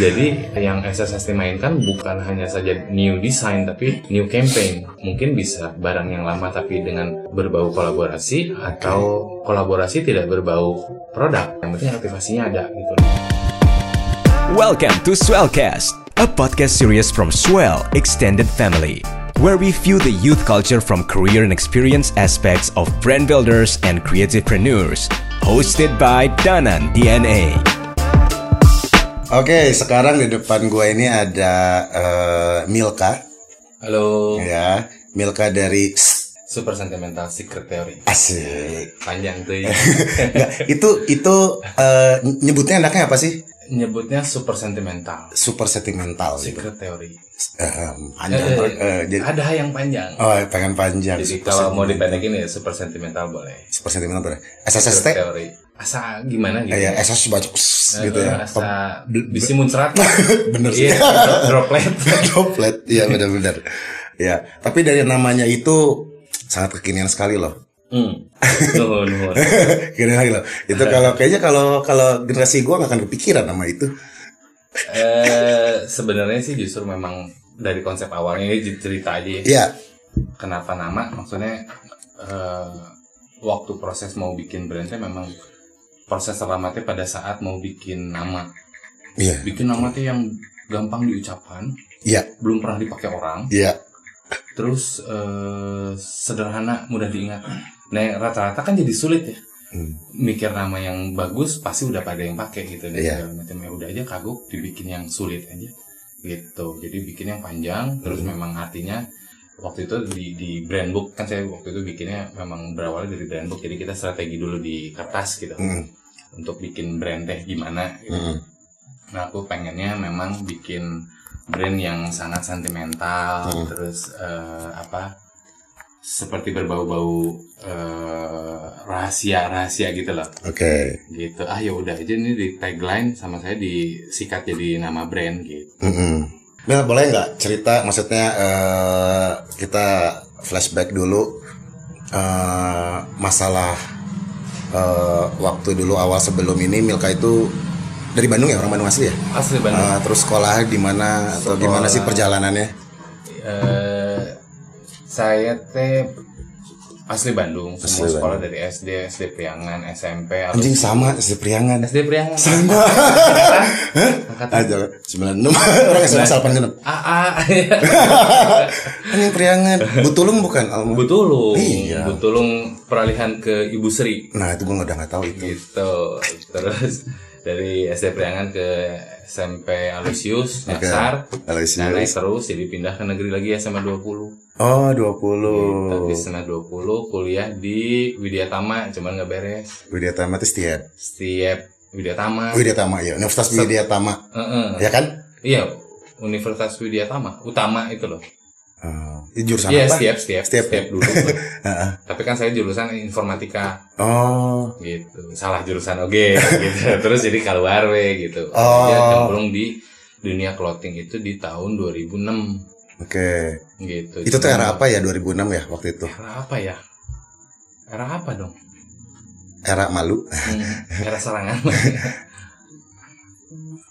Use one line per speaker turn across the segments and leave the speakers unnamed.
Jadi yang SSST mainkan bukan hanya saja new design tapi new campaign. Mungkin bisa barang yang lama tapi dengan berbau kolaborasi atau kolaborasi tidak berbau produk. Yang penting aktivasinya ada gitu.
Welcome to Swellcast, a podcast series from Swell Extended Family, where we view the youth culture from career and experience aspects of brand builders and creativepreneurs. Hosted by Danan DNA.
Oke, sekarang di depan gue ini ada eh, Milka,
Halo,
ya. Milka dari
super sentimental secret theory.
Asik.
Panjang tuh. ya.
Nggak, itu itu eh, nyebutnya enaknya apa sih?
Nyebutnya super sentimental.
Super sentimental gitu.
Secret theory.
Eh, panjang.
Eh.
Eh, jadi,
Ada yang panjang.
oh, pengen panjang.
Jadi
Super
kalau mau dipendekin ya super sentimental boleh.
Super sentimental boleh.
Secret
SSST?
theory. Asa gimana gitu?
Eh, ya, SS baca pss, gitu ya.
Asa bisi muncrat.
Bener sih.
Iya, droplet.
Droplet, iya benar-benar. Ya, tapi dari namanya itu sangat kekinian sekali loh.
Hmm.
Kekinian lagi loh. Itu kalau kayaknya kalau kalau generasi gua nggak akan kepikiran nama itu.
Eh, sebenarnya sih justru memang dari konsep awalnya ini cerita aja ya.
Iya,
Kenapa nama? Maksudnya eh, waktu proses mau bikin brandnya memang proses terlambatnya pada saat mau bikin nama.
iya,
Bikin nama tuh yang gampang diucapkan,
iya,
belum pernah dipakai orang,
iya.
terus eh, sederhana, mudah diingat. Nah, rata-rata kan jadi sulit ya.
Hmm.
Mikir nama yang bagus pasti udah pada yang pakai gitu dan
Iya.
segala macam. Ya udah aja kagok dibikin yang sulit aja gitu. Jadi bikin yang panjang, terus
Hmm.
memang artinya waktu itu di di brand book kan saya waktu itu bikinnya memang berawal dari brand book. Jadi kita strategi dulu di kertas gitu
Hmm,
untuk bikin brand teh gimana. Gitu.
hmm.
Nah aku pengennya memang bikin brand yang sangat sentimental,
Hmm.
terus eh, apa seperti berbau-bau eh, rahasia-rahasia gitu loh,
Oke.
gitu. Ah ya udah aja ini di tagline sama saya disikat jadi nama brand gitu.
Mm-mm. Mel boleh nggak cerita maksudnya eh, kita flashback dulu eh, masalah eh, waktu dulu awal sebelum ini Milka itu dari Bandung ya orang Bandung asli ya?
Asli Bandung.
Eh, terus sekolah di mana atau gimana sih perjalanannya?
Eh, saya teh asli Bandung, semua
Asli
sekolah dari SD, SD Priangan, SMP,
anjing sama si Priangan
SD Priangan.
sama
Angkatan
aja 96 orang SMA asal genep
AA.
anjing Priangan Butulung bukan Alma
Butulung.
Iya.
Butulung peralihan ke Ibu Sri.
nah itu gua udah nggak tahu itu
Gitu. Terus dari SD Priangan ke SMP Alusius.
Aloysius.
Nah, naik terus jadi pindah ke negeri lagi SMA 20.
oh 20
Tapi SMA 20 kuliah di Widya Tama, cuman nggak beres.
Widya Tama itu setiap
Setiap Widya Tama.
Widya Tama ya Universitas Widya Tama
Heeh.
ya kan
Iya, Universitas Widya Tama, utama itu loh.
Oh, jurusan
Iya,
apa?
setiap setiap
Setiap
setiap,
ya?
dulu.
Heeh.
Tapi kan saya jurusan informatika.
oh.
Gitu. Salah jurusan oke gitu. Terus jadi keluar we gitu.
Oh.
dia cemplung di dunia clothing itu di tahun 2006
oke.
Gitu.
Itu tuh era apa ya 2006 ya waktu itu?
Era apa ya? Era apa dong?
Era malu.
Hmm, era serangan.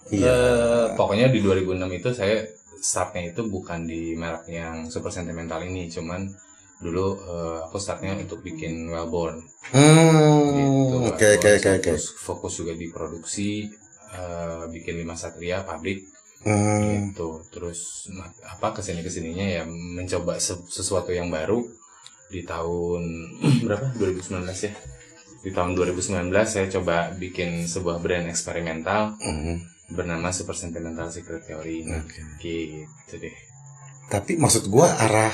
Iya.
Eh, pokoknya di 2006 itu saya startnya itu bukan di merek yang super sentimental ini cuman dulu eh, aku startnya untuk bikin Wellborn. Gitu.
hmm oke oke oke oke.
Fokus, juga di produksi eh, bikin lima satria pabrik.
Hmm.
Gitu terus nah, apa ke sini ke sininya ya mencoba se- sesuatu yang baru di tahun berapa? 2019 ya? Di tahun 2019 saya coba bikin sebuah brand eksperimental.
Hmm.
Bernama Super Sentimental Secret Theory.
Oke.
gitu deh.
Tapi maksud gua arah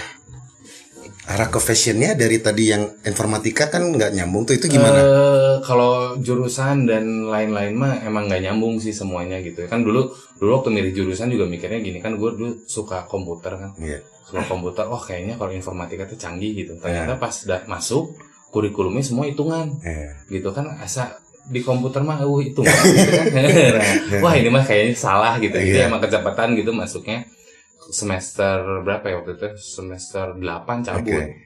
arah ke fashionnya dari tadi yang informatika kan nggak nyambung tuh itu gimana?
Eh, kalau jurusan dan lain-lain mah emang nggak nyambung sih semuanya gitu ya. Kan dulu dulu waktu milih jurusan juga mikirnya gini kan gue dulu suka komputer kan.
Iya.
suka komputer oh kayaknya kalau informatika tuh canggih gitu. Ternyata pas udah masuk kurikulumnya semua hitungan
Eh,
gitu kan asa di komputer mah uh hitungan gitu kan. Wah ini mah kayaknya salah gitu. Jadi
Iya.
emang kecepatan gitu masuknya. Semester berapa ya waktu itu? Semester 8 cabut.
Oke.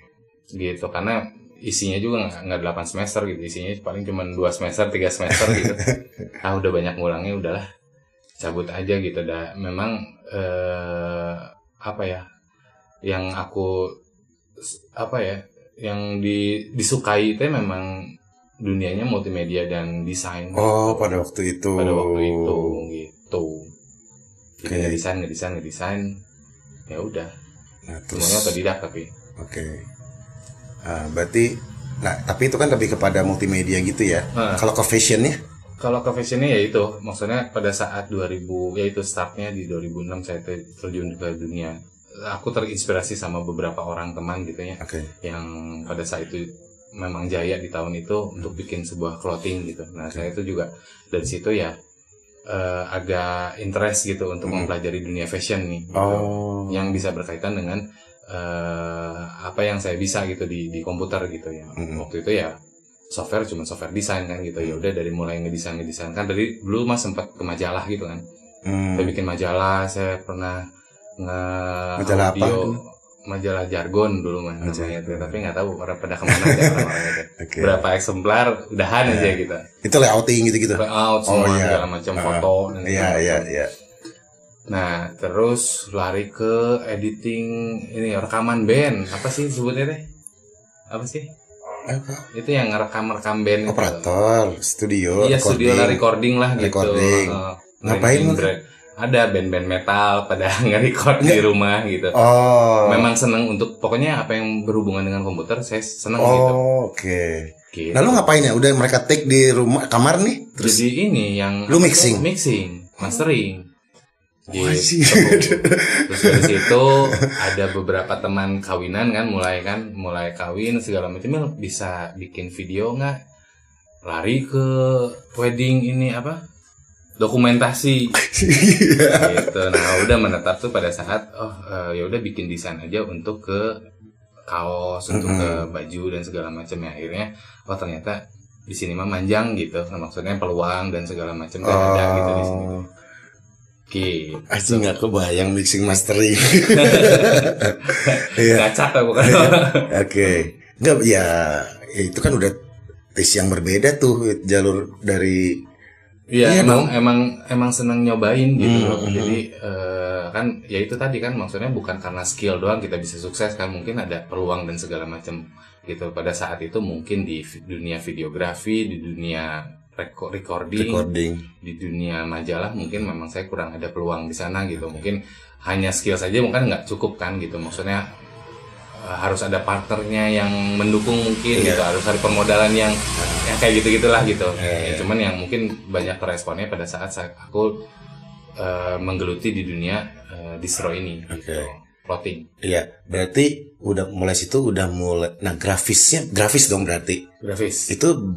gitu karena isinya juga nggak nggak 8 semester gitu. Isinya paling cuma dua semester tiga semester gitu. Ah udah banyak ngulangnya udahlah. Cabut aja gitu. Dah memang eh, apa ya yang aku apa ya yang di, disukai itu memang dunianya multimedia dan desain
Oh, pada waktu itu.
pada waktu itu gitu jadi
Oke.
ngedesain ngedesain ngedesain ya udah
Nah, terus
semuanya otodidak tapi
Oke. Ah, berarti nah, tapi itu kan lebih kepada multimedia gitu ya.
Nah.
Kalau ke fashionnya?
Kalau ke fashionnya ya itu, maksudnya pada saat 2000, ya itu startnya di 2006 saya ter- terjun ke dunia. Aku terinspirasi sama beberapa orang teman gitu ya,
Oke.
yang pada saat itu memang jaya di tahun itu untuk bikin sebuah clothing gitu. Nah saya itu juga dari situ ya eh, agak interest gitu untuk
Hmm.
mempelajari dunia fashion nih, gitu.
Oh.
yang bisa berkaitan dengan eh, apa yang saya bisa gitu di di komputer gitu ya.
Mm-mm.
Waktu itu ya software cuma software desain kan gitu ya udah dari mulai ngedesain ngedesain kan dari dulu mas sempat ke majalah gitu kan
Hmm.
saya bikin majalah saya pernah nge
Majalah apa
audio
dulu?
Majalah jargon dulu mah namanya itu tapi nggak tahu orang pada ke mana aja orang-orang itu
Oke.
berapa eksemplar udahan
Ya.
aja gitu
Itu layouting gitu-gitu.
layout
Oh,
semua
iya.
segala macam
Ah.
foto dan
Iya, iya, iya.
nah terus lari ke editing ini rekaman band apa sih sebutnya teh apa sih
Apa?
itu yang ngerekam-rekam band itu.
Operator, studio,
Iya studio lah
recording.
recording lah gitu.
Recording.
Heeh.
Ngapain
band- Ada band-band metal pada nge-record di rumah gitu.
Oh.
Memang seneng untuk pokoknya apa yang berhubungan dengan komputer saya seneng gitu.
Oh, oke.
gitu.
Nah, lu ngapain ya? Udah mereka take di rumah kamar nih? Terus
Jadi ini yang
Lu mixing?
mixing, mastering. Gitu.
Wah, sih.
Terus dari situ ada beberapa teman kawinan kan mulai kan mulai kawin segala macam "Mil, bisa bikin video nggak? Lari ke wedding ini apa? Dokumentasi gitu. Nah, udah menetap tuh pada saat oh eh, ya udah bikin desain aja untuk ke kaos, untuk ke baju dan segala macam ya akhirnya oh ternyata di sini mah manjang gitu. Nah, maksudnya peluang dan segala macam kan ada gitu di sini.
Oh.
Gitu.
Aja nggak kebayang mixing mastering. Iya.
Gacak lah bukan.
Oke. Enggak ya, ya itu kan udah tes yang berbeda tuh jalur dari
Iya
Iya
emang
dong.
emang emang senang nyobain gitu
Hmm,
loh.
hmm,
Jadi eh, kan ya itu tadi kan maksudnya bukan karena skill doang kita bisa sukses kan mungkin ada peluang dan segala macam gitu. Pada saat itu mungkin di dunia videografi, di dunia reko- recording,
recording.
di dunia majalah mungkin memang saya kurang ada peluang di sana gitu. Mungkin hanya skill saja mungkin nggak cukup kan gitu. Maksudnya harus ada partnernya yang mendukung mungkin
Iya.
gitu. Harus ada permodalan yang yang kayak gitu gitulah gitu.
Iya,
Ya,
iya.
cuman yang mungkin banyak responnya pada saat saya, aku eh, menggeluti di dunia eh, distro ini
Oke.
gitu. Plotting.
Iya, berarti udah mulai situ udah mulai nah grafisnya grafis dong berarti.
Grafis.
Itu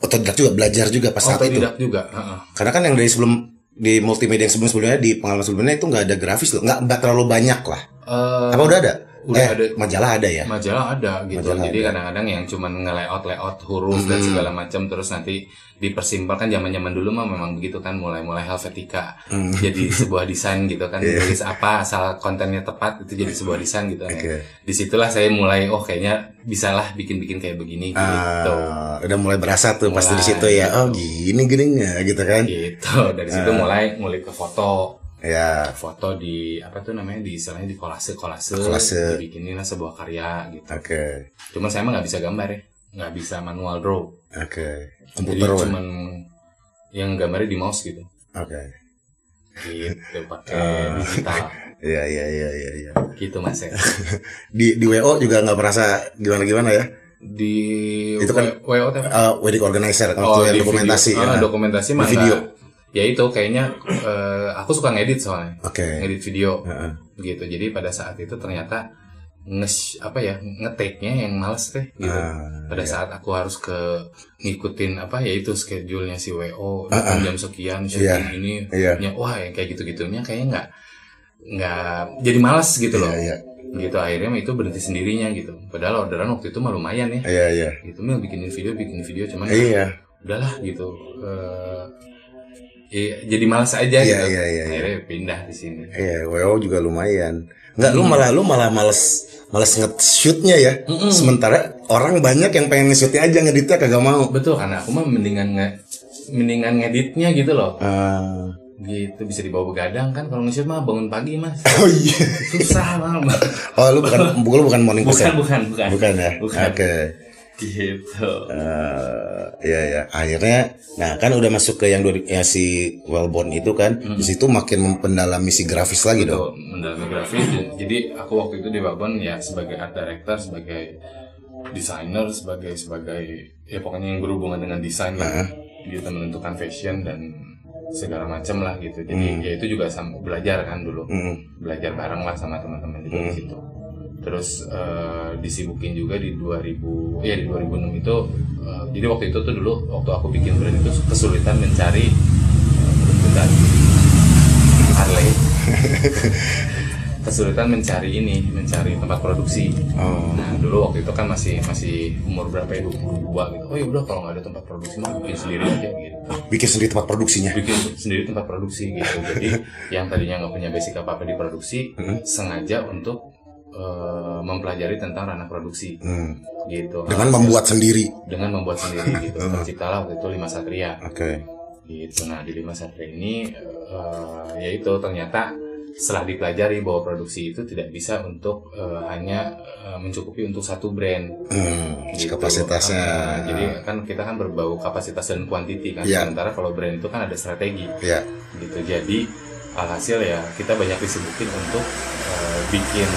otodidak juga belajar juga pas saat itu.
Juga. heeh.
Karena kan yang dari sebelum di multimedia yang sebelum-sebelumnya di pengalaman sebelumnya itu nggak ada grafis loh, nggak nggak terlalu banyak lah.
Eh,
Apa udah ada?
Udah
eh,
ada.
majalah ada ya.
majalah ada gitu
Majalah
jadi
ada.
kadang-kadang yang cuman nge-layout layout huruf dan
Hmm.
segala macam terus nanti dipersimpel kan zaman-zaman dulu mah memang begitu kan mulai-mulai Helvetica
Hmm.
jadi sebuah desain gitu kan
Iya.
tulis apa asal kontennya tepat itu jadi sebuah desain gitu
Oke.
di situlah saya mulai oh kayaknya bisalah bikin-bikin kayak begini gitu
Ah, udah mulai berasa tuh pasti di
Mulai,
situ ya.
gitu.
Oh gini gininya gitu kan.
gitu dari situ
Ah.
mulai mulai ke foto
Ya.
foto di apa tuh namanya di istilahnya di kolase kolase,
Kolase.
dibikinin sebuah karya gitu
Oke.
cuman saya mah nggak bisa gambar ya nggak bisa manual draw
Oke.
Jadi
Komputer Wak.
cuman yang gambarnya di mouse gitu.
Oke.
Gitu pakai
Ah.
digital.
Iya iya iya iya iya.
Gitu Mas ya.
Di di WO juga nggak merasa gimana gimana ya?
Di
Itu kan-
WO teh.
Eh, wedding organizer waktu
Oh,
dokumentasi.
video. Ah,
ya.
dokumentasi mah
video.
Ya itu kayaknya eh, aku suka ngedit soalnya.
Oke.
Ngedit video
Heeh.
gitu. Jadi pada saat itu ternyata nges apa ya ngetek-nya yang males teh gitu.
Ah,
pada
iya.
saat aku harus ke ngikutin apa ya itu schedule-nya si WO
Ah, ah.
jam sekian
Iya.
syuting ini
Iya.
Ya, wah yang kayak gitu-gitunya kayaknya nggak nggak jadi malas gitu loh
Iya iya.
gitu akhirnya itu berhenti sendirinya gitu padahal orderan waktu itu mah lumayan ya
Iya iya.
gitu mil bikinin video bikinin video cuman
Iya.
udahlah gitu Eh, iya, jadi malas aja
Iya,
gitu
iya, iya, iya.
akhirnya pindah di sini
Iya, WO juga lumayan. Enggak, lu
Hmm.
malah lu malah males males nge-shootnya ya.
Mm-mm.
Sementara orang banyak yang pengen nge-shootnya aja ngeditnya kagak mau.
betul karena aku mah mendingan nge mendingan ngeditnya gitu loh
Ah,
gitu bisa dibawa begadang kan kalau nge-shoot mah bangun pagi mas
Oh iya.
susah banget
Oh lu bukan lu bukan morning
bukan
person.
bukan bukan
Bukan ya.
Bukan.
Oke.
Gitu
Eh, Iya ya. Akhirnya, nah kan udah masuk ke yang dua- ya si Wellborn itu kan. Di situ makin mempendalami si grafis lagi dong.
Mendalami grafis Jadi- aku waktu itu di Babon ya sebagai art director sebagai desainer sebagai sebagai ya pokoknya yang berhubungan dengan desain lah gitu menentukan fashion dan segala macam lah gitu jadi
Hmm.
ya itu juga sama belajar kan dulu
Mm.
belajar bareng lah sama teman-teman juga di
Hmm.
situ terus eh, disibukin juga di 2000 ya di 2006 itu eh, jadi waktu itu tuh dulu waktu aku bikin brand itu kesulitan mencari eh, bentar. Harley kesulitan mencari ini mencari tempat produksi
Oh.
nah dulu waktu itu kan masih masih umur berapa ya 22 gitu oh ya udah kalau nggak ada tempat produksi mah bikin sendiri aja gitu
Bikin sendiri tempat produksinya.
bikin sendiri tempat produksi gitu jadi yang tadinya nggak punya basic apa apa di produksi
Hmm.
sengaja untuk eh, mempelajari tentang ranah produksi
Hmm.
gitu
Dengan
Hasil-
membuat sendiri.
dengan membuat sendiri gitu terciptalah waktu itu lima satria
Oke.
gitu nah di lima satria ini eh, ya itu ternyata setelah dipelajari bahwa produksi itu tidak bisa untuk eh, hanya eh, mencukupi untuk satu brand
Hmm.
gitu.
Kapasitasnya.
Ah, jadi kan kita kan berbau kapasitas dan kuantiti kan
Iya.
sementara kalau brand itu kan ada strategi
Ya.
gitu jadi alhasil ya kita banyak disibukin untuk eh, bikin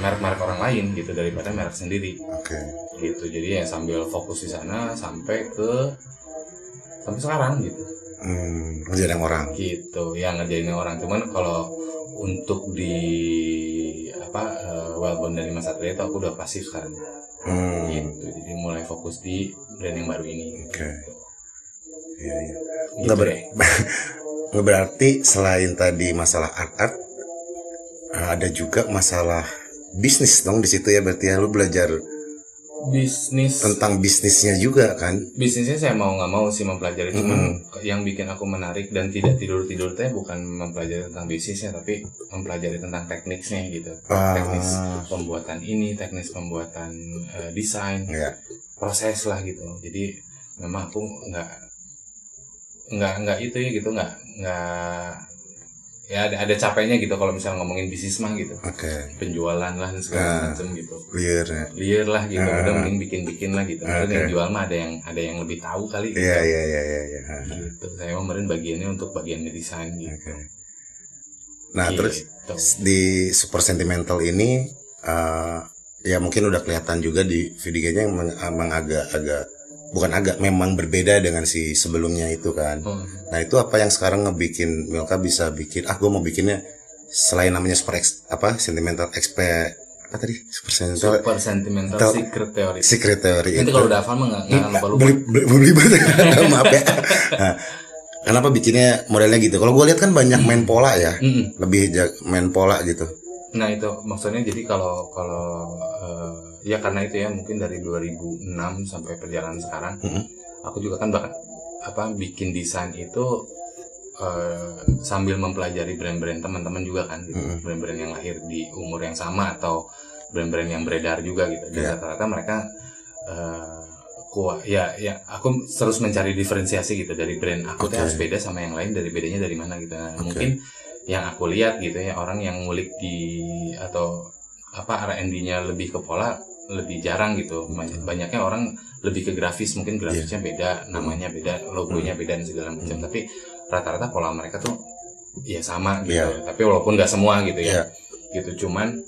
merek-merek orang lain gitu daripada merek sendiri
Oke.
gitu jadi ya sambil fokus di sana sampai ke sampai sekarang gitu
Hmm. Yang orang.
gitu yang ngerjain orang cuman kalau untuk di apa uh, Wellbone dari Mas Satria itu aku udah pasif sekarang
Hmm.
gitu jadi mulai fokus di brand yang baru ini
Oke. Iya, iya.
gitu
Nggak ber-. Nggak berarti selain tadi masalah art art ada juga masalah bisnis dong di situ ya berarti ya. Lu belajar
bisnis.
tentang bisnisnya juga kan?
Bisnisnya saya mau nggak mau sih mempelajari cuman yang bikin aku menarik dan tidak tidur tidur teh bukan mempelajari tentang bisnisnya tapi mempelajari tentang tekniknya gitu.
Ah.
teknis pembuatan ini teknis pembuatan eh, desain
ya
proses lah gitu. Jadi memang aku nggak nggak nggak itu ya gitu nggak nggak ya ada ada capeknya gitu kalau misalnya ngomongin bisnis mah gitu
oke
penjualan lah dan segala
Ah.
macam gitu
clear ya
liar lah gitu
Ah.
udah mending bikin bikin lah gitu
Ah,
Mungkin yang jual mah ada yang ada yang lebih tahu kali gitu.
iya iya iya iya iya.
gitu saya kemarin bagiannya untuk bagian desain gitu
oke nah
Gitu.
terus di super sentimental ini eh, ya mungkin udah kelihatan juga di videonya yang meng- emang agak agak bukan agak memang berbeda dengan si sebelumnya itu kan.
Hmm.
Nah itu apa yang sekarang ngebikin Milka bisa bikin ah gue mau bikinnya selain namanya super ex- apa sentimental expe apa tadi? Super sentimental
super sentimental secret theory.
Secret theory itu.
kalau udah hafal mah nggak lupa lupa
beli beli, beli maaf ya. Nah, kenapa bikinnya modelnya gitu? Kalau gue lihat kan banyak main pola ya. Lebih main pola gitu.
Nah itu maksudnya jadi kalau kalau eh, ya karena itu ya mungkin dari 2006 sampai perjalanan sekarang,
Mhm.
aku juga kan bahkan apa bikin desain itu eh, sambil mempelajari brand-brand teman-teman juga kan, gitu.
Mhm.
brand-brand yang lahir di umur yang sama atau brand-brand yang beredar juga gitu. Dan
Iya.
rata-rata mereka eh, kuat ya ya aku terus mencari diferensiasi gitu dari brand aku
Oke.
harus beda sama yang lain dari bedanya dari mana gitu. Nah,
Oke.
Mungkin yang aku lihat gitu ya orang yang ngulik di atau apa R&D-nya lebih ke pola lebih jarang gitu. Banyak- banyaknya orang lebih ke grafis mungkin grafisnya beda namanya beda logonya beda dan segala macam. Tapi rata-rata pola mereka tuh ya sama gitu.
Iya.
tapi walaupun nggak semua gitu
Iya.
ya gitu cuman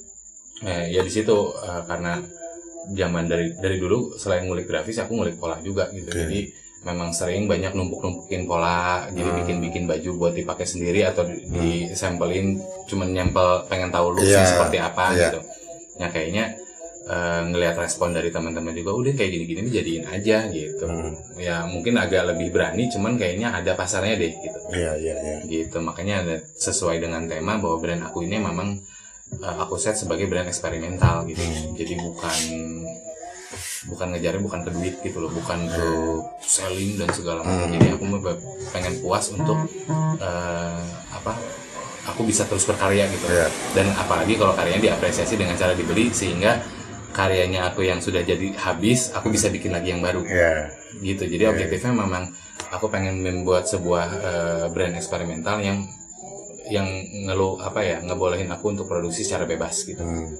eh, ya di situ eh, karena zaman dari dari dulu selain ngulik grafis aku ngulik pola juga gitu.
Oke.
jadi memang sering banyak numpuk-numpukin pola jadi
Hmm.
bikin-bikin baju buat dipakai sendiri atau di, disampelin cuman nyempel pengen tahu
Iya,
looksnya seperti apa
iya.
gitu. Ya kayaknya eh, ngelihat respon dari teman-teman juga udah kayak gini-gini nih jadiin aja gitu
Hmm.
ya mungkin agak lebih berani cuman kayaknya ada pasarnya deh gitu
iya iya iya
gitu makanya ada sesuai dengan tema bahwa brand aku ini memang uh, aku set sebagai brand eksperimental gitu
Hmm.
jadi bukan bukan ngejarnya bukan ke duit gitu loh bukan ke selling dan segala macam
Hmm.
jadi aku pengen puas untuk uh, apa aku bisa terus berkarya gitu
Iya.
dan apalagi kalau karyanya diapresiasi dengan cara dibeli sehingga karyanya aku yang sudah jadi habis aku bisa bikin lagi yang baru.
Iya.
Gitu. Jadi objektifnya memang aku pengen membuat sebuah eh, brand eksperimental yang yang ngelu apa ya ngebolehin aku untuk produksi secara bebas gitu.
Hmm,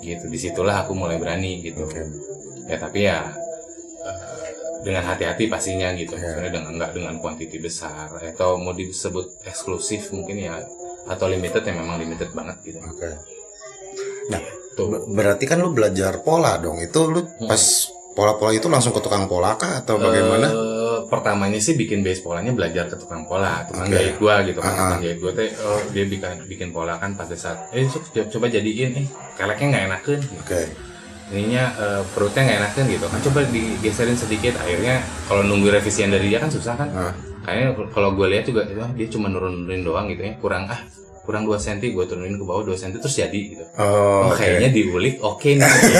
gitu. Di situlah aku mulai berani gitu.
Oke.
ya tapi ya eh, dengan hati-hati pastinya gitu.
Ya.
maksudnya dengan nggak dengan kuantiti besar. Atau mau disebut eksklusif mungkin ya atau limited ya memang limited banget gitu.
Oke.
Tuh
Ber- Berarti kan lu belajar pola dong. Itu lu
Hmm.
pas pola-pola itu langsung ke tukang pola kah atau bagaimana?
Eh, pertamanya sih bikin base polanya belajar ke tukang pola, tukang
Oke.
jahit gua gitu kan.
Ah.
Tukang jahit gua teh oh, dia bikin bikin pola kan pada saat eh coba, coba jadiin eh keleknya nggak enakan
Oke.
ininya eh, perutnya nggak enakan gitu kan coba digeserin sedikit akhirnya kalau nunggu revisian dari dia kan susah kan
Ah.
kayaknya kalau gue lihat juga dia cuma nurun-nurunin doang gitu ya kurang ah kurang 2 cm gue turunin ke bawah 2 cm terus jadi gitu
Oh,
oh,
oke.
kayaknya diulik oke nih gitu.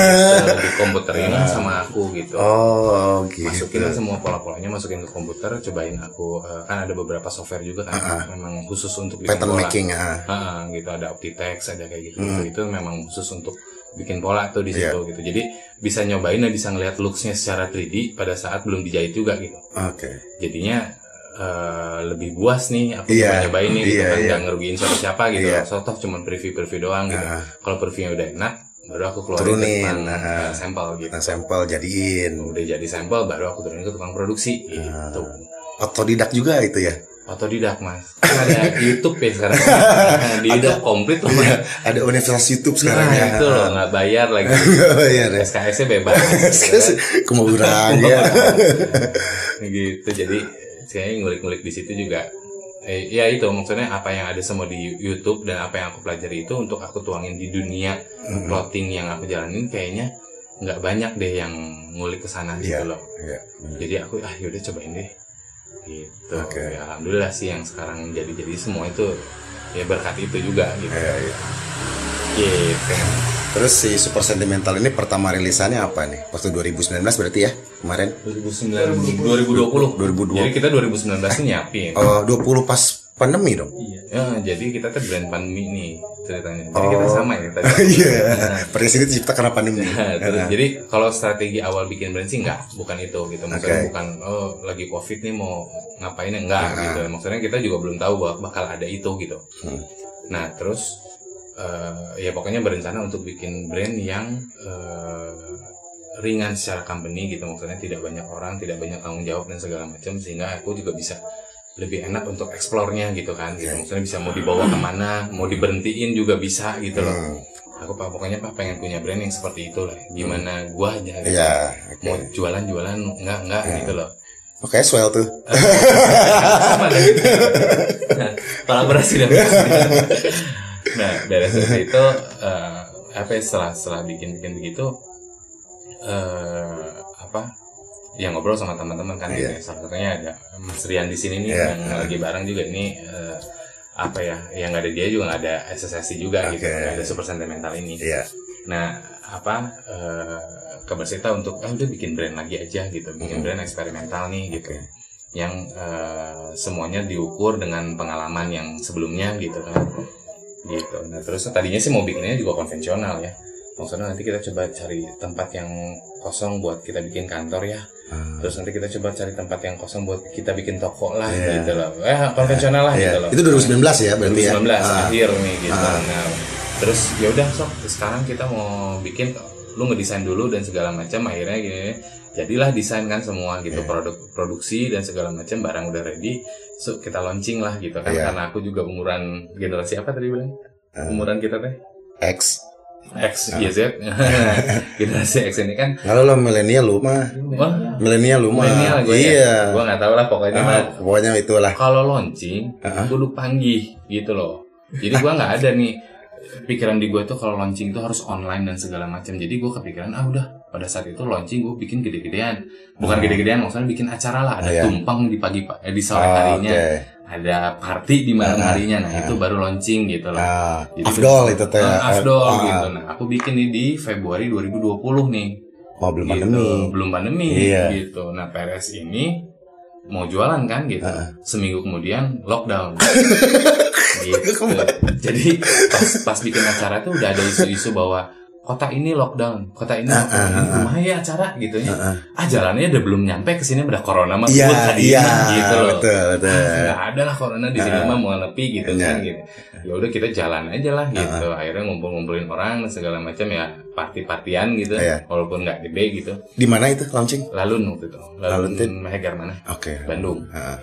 di komputerin sama aku gitu
Oh, gitu.
masukin semua pola-polanya masukin ke komputer cobain aku eh, kan ada beberapa software juga kan memang khusus untuk bikin
Pattern
pola
making ah.
Ah, gitu ada Optitex ada kayak gitu,
Hmm.
itu memang khusus untuk bikin pola tuh di
Iya.
situ gitu jadi bisa nyobain dan bisa ngeliat looksnya secara 3D pada saat belum dijahit juga gitu
Oke.
jadinya eh, lebih buas nih
Iya,
coba nyobain nih gitu
iya,
kan
iya.
nggak ngerugiin siapa-siapa gitu
Iya.
so toh cuma preview-preview doang gitu
Ah.
kalau previewnya udah enak baru aku keluarin
Turunin,
ke tukang
nah.
eh, sampel gitu
Nah, sampel jadiin.
udah jadi sampel baru aku turunin ke tukang produksi
Ah.
gitu
Otodidak juga itu ya.
otodidak mas kan ada YouTube ya sekarang di YouTube komplit mas
Ada universitas YouTube sekarang
nah
ya.
itu loh nggak bayar lagi
Iya deh.
SKS nya bebas
Kemauan ya.
gitu jadi saya ngulik-ngulik di situ juga eh, ya itu maksudnya apa yang ada semua di YouTube dan apa yang aku pelajari itu untuk aku tuangin di dunia
Hmm.
clothing yang aku jalanin kayaknya nggak banyak deh yang ngulik ke sana
Iya.
gitu loh
Iya.
jadi aku ah yaudah cobain deh gitu
Oke.
ya alhamdulillah sih yang sekarang jadi jadi semua itu ya berkat itu juga gitu
Iya, iya.
gitu
Terus si Super Sentimental ini pertama rilisannya apa nih? Waktu 2019 berarti ya? Kemarin?
2009 2020
2020.
jadi kita 2019 ini nyiapin
Oh, 20 pas pandemi dong.
Iya. Ya, jadi kita tuh brand pandemi nih ceritanya. Jadi kita sama ya tadi.
Iya. Presiden ini dicipta karena pandemi.
Terus, jadi kalau strategi awal bikin brand sih enggak, bukan itu gitu. Maksudnya
Oke.
bukan oh lagi covid nih mau ngapain enggak
Ah.
gitu. Maksudnya kita juga belum tahu bahwa bakal ada itu gitu.
Hmm.
Nah terus eh, ya pokoknya berencana untuk bikin brand yang eh, ringan secara company gitu. Maksudnya tidak banyak orang, tidak banyak tanggung jawab dan segala macam sehingga aku juga bisa lebih enak untuk eksplornya gitu kan gitu. Maksudnya bisa mau dibawa ke mana mau diberhentiin juga bisa gitu loh
Hmm.
aku pak pokoknya pak pengen punya brand yang seperti itu lah gimana gua aja gitu.
Iya. oke.
mau jualan jualan enggak enggak
Iya.
gitu loh
Oke, swell tuh.
kolaborasi dan nah dari itu eh, apa ya, setelah setelah bikin bikin begitu eh apa ya ngobrol sama teman-teman kan gitu. salah satunya ada Mas Rian di sini nih
Iya.
yang lagi bareng juga ini eh, apa ya yang nggak ada dia juga nggak ada SSSI juga gitu
Oke.
nggak ada super sentimental ini
Iya.
Nah, apa eh Kebersita untuk ah udah bikin brand lagi aja gitu, bikin
Mhm.
brand eksperimental nih gitu. Yang eh, semuanya diukur dengan pengalaman yang sebelumnya gitu kan. Gitu. Nah, terus tadinya sih mau bikinnya juga konvensional ya. Maksudnya nanti kita coba cari tempat yang kosong buat kita bikin kantor ya.
Ah.
Terus nanti kita coba cari tempat yang kosong buat kita bikin toko lah
Iya.
gitu loh. Eh, konvensional lah
Iya.
gitu loh.
Itu 2019 ya berarti ya?
2019
Ah.
akhir nih gitu.
Ah.
Nah, terus ya udah sok sekarang kita mau bikin lu ngedesain dulu dan segala macam akhirnya gini jadilah desain kan semua gitu
Iya.
produk produksi dan segala macam barang udah ready so kita launching lah gitu kan
Iya.
karena aku juga umuran generasi apa tadi bilang
Ah.
umuran kita teh
X.
X
Ah.
Y Z generasi X ini kan
Kalau lo milenial lu mah. Milenial lu mah.
milenial gue
Iya.
ya gue nggak tahu lah pokoknya mah
Ah, pokoknya itulah.
kalau launching
Ah.
kudu panggih gitu loh jadi gua nggak ada nih pikiran di gue tuh kalau launching itu harus online dan segala macam jadi gue kepikiran ah udah pada saat itu launching gue bikin gede-gedean bukan
Ah.
gede-gedean maksudnya bikin acara lah ada
Ah, iya.
tumpeng di pagi eh, di sore
Ah,
harinya
Oke.
ada party di malam
Ah,
harinya nah
ah.
itu baru launching gitu loh
Ah,
Jadi
afdol itu teh.
Ah, afdol
Ah,
gitu nah aku bikin ini di Februari 2020 nih
Oh, belum
gitu.
pandemi.
belum pandemi
Iya.
gitu nah PRS ini mau jualan kan gitu
Heeh.
seminggu kemudian lockdown gitu jadi pas pas bikin acara tuh udah ada isu-isu bahwa kota ini lockdown, kota ini
Ah,
lockdown, rumah ya acara gitu ya. Ah jalannya udah belum nyampe ke sini udah corona mah
Iya,
sebut tadi
iya,
mah, gitu loh.
betul, betul.
Ah, nggak ada lah corona di sini
Ah.
mah mau nepi gitu
Iya.
kan gitu. Ya udah kita jalan aja lah gitu. Akhirnya ngumpul-ngumpulin orang segala macam ya party-partian gitu.
Iya.
Walaupun nggak gede gitu.
Di mana itu launching?
Lalun waktu itu.
Lalun
Lalun
tuh?
Mehegar mana?
Oke.
Bandung
Heeh.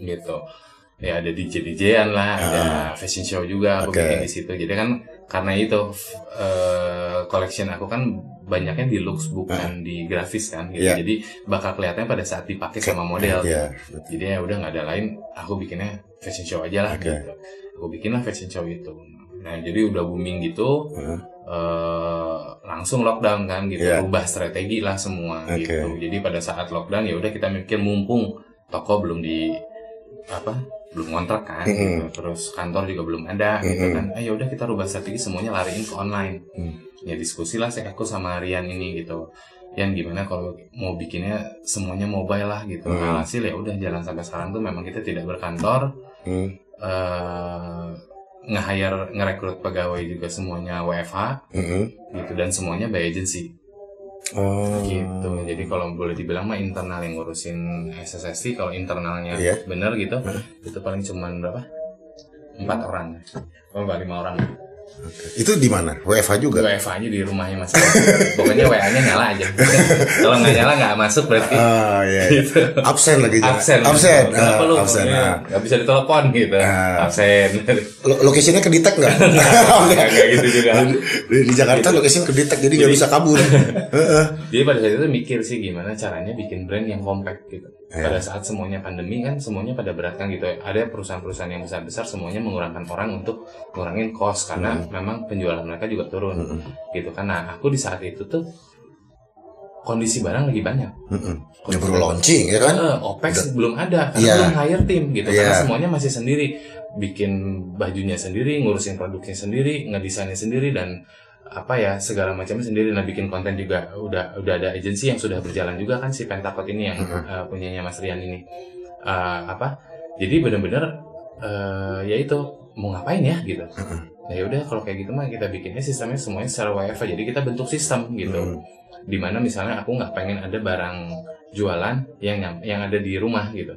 gitu ya ada DJ DJan lah ada fashion show juga aku
Oke.
bikin di situ jadi kan karena itu eh, collection aku kan banyaknya di looks bukan di grafis kan gitu.
Iya.
jadi bakal kelihatannya pada saat dipakai sama model
Iya.
jadi ya udah nggak ada lain aku bikinnya fashion show aja lah
Oke.
gitu aku bikin lah fashion show itu nah jadi udah booming gitu
Heeh.
eh, langsung lockdown kan gitu
Iya.
rubah strategi lah semua
Oke.
gitu jadi pada saat lockdown ya udah kita mikir mumpung toko belum di apa belum ngontrak kan
Mm-mm.
gitu. terus kantor juga belum ada gitu
Mm-mm.
kan eh ya udah kita rubah strategi semuanya lariin ke online
Mm.
ya diskusi lah saya aku sama Rian ini gitu Yan gimana kalau mau bikinnya semuanya mobile lah gitu
Mm.
alhasil ya udah jalan sampai sekarang tuh memang kita tidak berkantor
Hmm.
eh nge-hire ngerekrut pegawai juga semuanya WFH
Mm-mm.
gitu dan semuanya by agency
Oh.
gitu jadi kalau boleh dibilang mah internal yang ngurusin SSST kalau internalnya
Iya.
bener gitu
Hah?
itu paling cuman berapa empat orang oh enggak lima orang
Itu di mana? WFH juga.
WFH nya di rumahnya mas pokoknya WA nya nyala aja kalau nggak nyala nggak masuk berarti
Ah, iya. iya.
gitu
Absen lagi jangan.
absen
Absen.
kenapa
Ah,
lu
absen. Ah.
nggak bisa ditelepon gitu
Ah.
absen
Lo- Lokasinya kedetek nggak?
nggak kayak gitu juga
di, di Jakarta lokasinya kedetek jadi nggak bisa kabur.
Jadi pada saat itu mikir sih gimana caranya bikin brand yang compact gitu.
Iya.
Pada saat semuanya pandemi kan semuanya pada berat kan gitu. ya. Ada perusahaan-perusahaan yang besar-besar semuanya mengurangkan orang untuk ngurangin cost karena
Hmm.
memang penjualan mereka juga turun
Mm-mm.
gitu kan. Nah aku di saat itu tuh kondisi barang lagi banyak.
Mm-mm. Ya baru launching ya kan?
Eh, OPEX belum ada karena
Iya.
belum hire tim gitu karena
Iya.
semuanya masih sendiri bikin bajunya sendiri ngurusin produknya sendiri ngedesainnya sendiri dan apa ya segala macamnya sendiri nah bikin konten juga. Udah udah ada agensi yang sudah berjalan juga kan si Pentakot ini yang eh, punyanya Mas Rian ini. Eh, apa? Jadi benar-benar eh, ya itu mau ngapain ya gitu. Nah ya udah kalau kayak gitu mah kita bikinnya sistemnya semuanya secara WFH jadi kita bentuk sistem gitu.
Di
mana misalnya aku nggak pengen ada barang jualan yang yang ada di rumah gitu.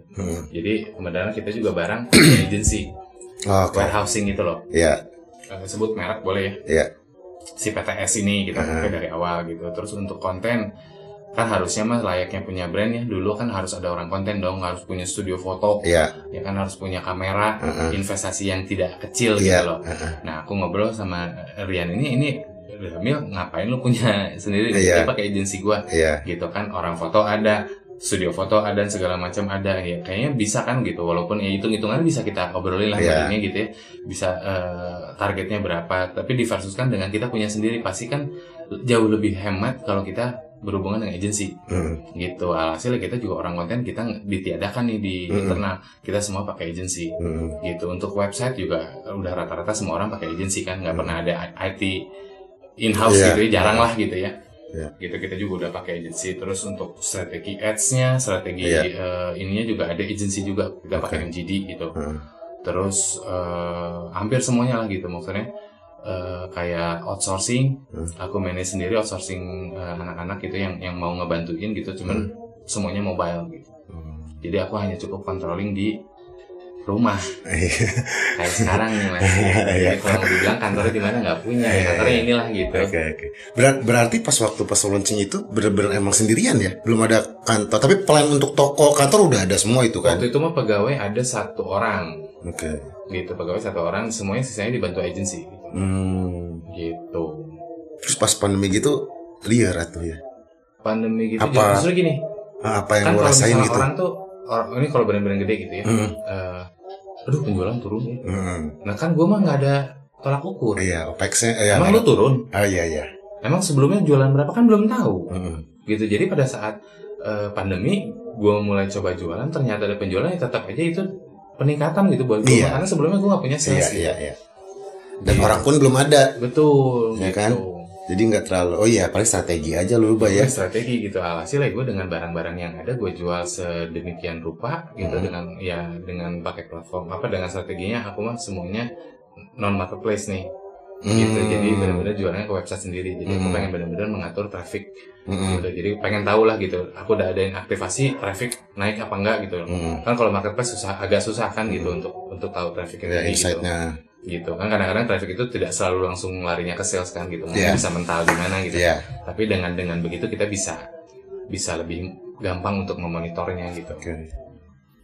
Jadi kemudian kita juga barang punya agency
Oke.
warehousing itu loh.
Ya,
Eh, sebut merek boleh ya?
Ya.
Si PTS ini kita
Uh-huh.
pakai dari awal gitu terus untuk konten kan harusnya mah layaknya punya brand ya dulu kan harus ada orang konten dong harus punya studio foto
Ya.
ya kan harus punya kamera
Uh-uh.
investasi yang tidak kecil
Iya.
gitu loh
Uh-uh.
nah aku ngobrol sama Rian ini ini Mil ngapain lu punya sendiri
Iya.
dia pakai agensi gua
Iya.
gitu kan orang foto ada studio foto ada dan segala macam ada ya. Kayaknya bisa kan gitu walaupun ya hitung hitungan bisa kita obrolin lah
Iya.
tadinya gitu ya. Bisa eh, targetnya berapa. Tapi diversuskan dengan kita punya sendiri. Pasti kan jauh lebih hemat kalau kita berhubungan dengan agensi.
Mm.
gitu. Alhasil kita juga orang konten kita ditiadakan nih di
Mm.
internal. Kita semua pakai agensi.
Mm.
gitu. Untuk website juga udah rata-rata semua orang pakai agensi kan. Nggak pernah ada IT in house
Iya.
gitu ya. Jarang lah gitu ya
Iya.
gitu kita juga udah pakai agensi terus untuk strategi ads-nya strategi
Iya.
eh, ininya juga ada agensi juga kita pakai
Oke.
MGD gitu
Mm.
terus eh, hampir semuanya lah gitu maksudnya eh, kayak outsourcing
Hmm.
aku manage sendiri outsourcing eh, anak-anak gitu yang yang mau ngebantuin gitu cuman semuanya mobile gitu
Mm.
jadi aku hanya cukup controlling di rumah
Iya.
kayak sekarang nih mas
Iya.
Jadi kalau dibilang kantornya di mana nggak punya ya kantornya inilah gitu
Oke oke. Berat- berarti pas waktu pas launching itu benar-benar emang sendirian ya, belum ada kantor. Tapi plan untuk toko kantor udah ada semua itu kan?
waktu itu mah pegawai ada satu orang
Oke.
gitu pegawai satu orang semuanya sisanya dibantu agensi gitu.
Hmm.
gitu
Terus pas pandemi gitu liar atuh ya.
pandemi gitu
Apa?
justru gini
Ah, Apa yang
kan
lo rasain gitu?
orang tuh or- ini kalau benar-benar gede gitu ya
Hmm.
eh, aduh penjualan turun ya
Hmm.
nah kan gue mah nggak ada tolak ukur
Iya, OPEX-nya eh,
emang lu turun
Ah iya iya.
emang sebelumnya jualan berapa kan belum tahu
Hmm.
gitu jadi pada saat eh, pandemi gue mulai coba jualan ternyata ada penjualan ya tetap aja itu peningkatan gitu buat gue
Iya.
karena sebelumnya gue gak punya
Iya
sales gitu.
iya iya. Dan orang pun belum ada.
betul
Ya
gitu.
kan? Jadi nggak terlalu. Oh iya, paling strategi aja lu rubah ya.
Gue strategi gitu alhasil ya gue dengan barang-barang yang ada gue jual sedemikian rupa gitu
Hmm.
dengan ya dengan pakai platform apa dengan strateginya aku mah semuanya non marketplace nih gitu
Hmm.
jadi benar-benar jualannya ke website sendiri jadi aku
Hmm.
pengen benar-benar mengatur traffic
Mm-mm.
gitu jadi pengen tahu lah gitu aku udah adain aktivasi traffic naik apa enggak gitu
Mm-mm.
kan kalau marketplace susah agak susah kan gitu untuk untuk tahu traffic
Ya,
gitu. Gitu. Kan kadang-kadang traffic itu tidak selalu langsung larinya ke sales kan gitu. Mungkin bisa mental di mana gitu.
Iya.
tapi dengan dengan begitu kita bisa bisa lebih gampang untuk memonitornya gitu.
Oke.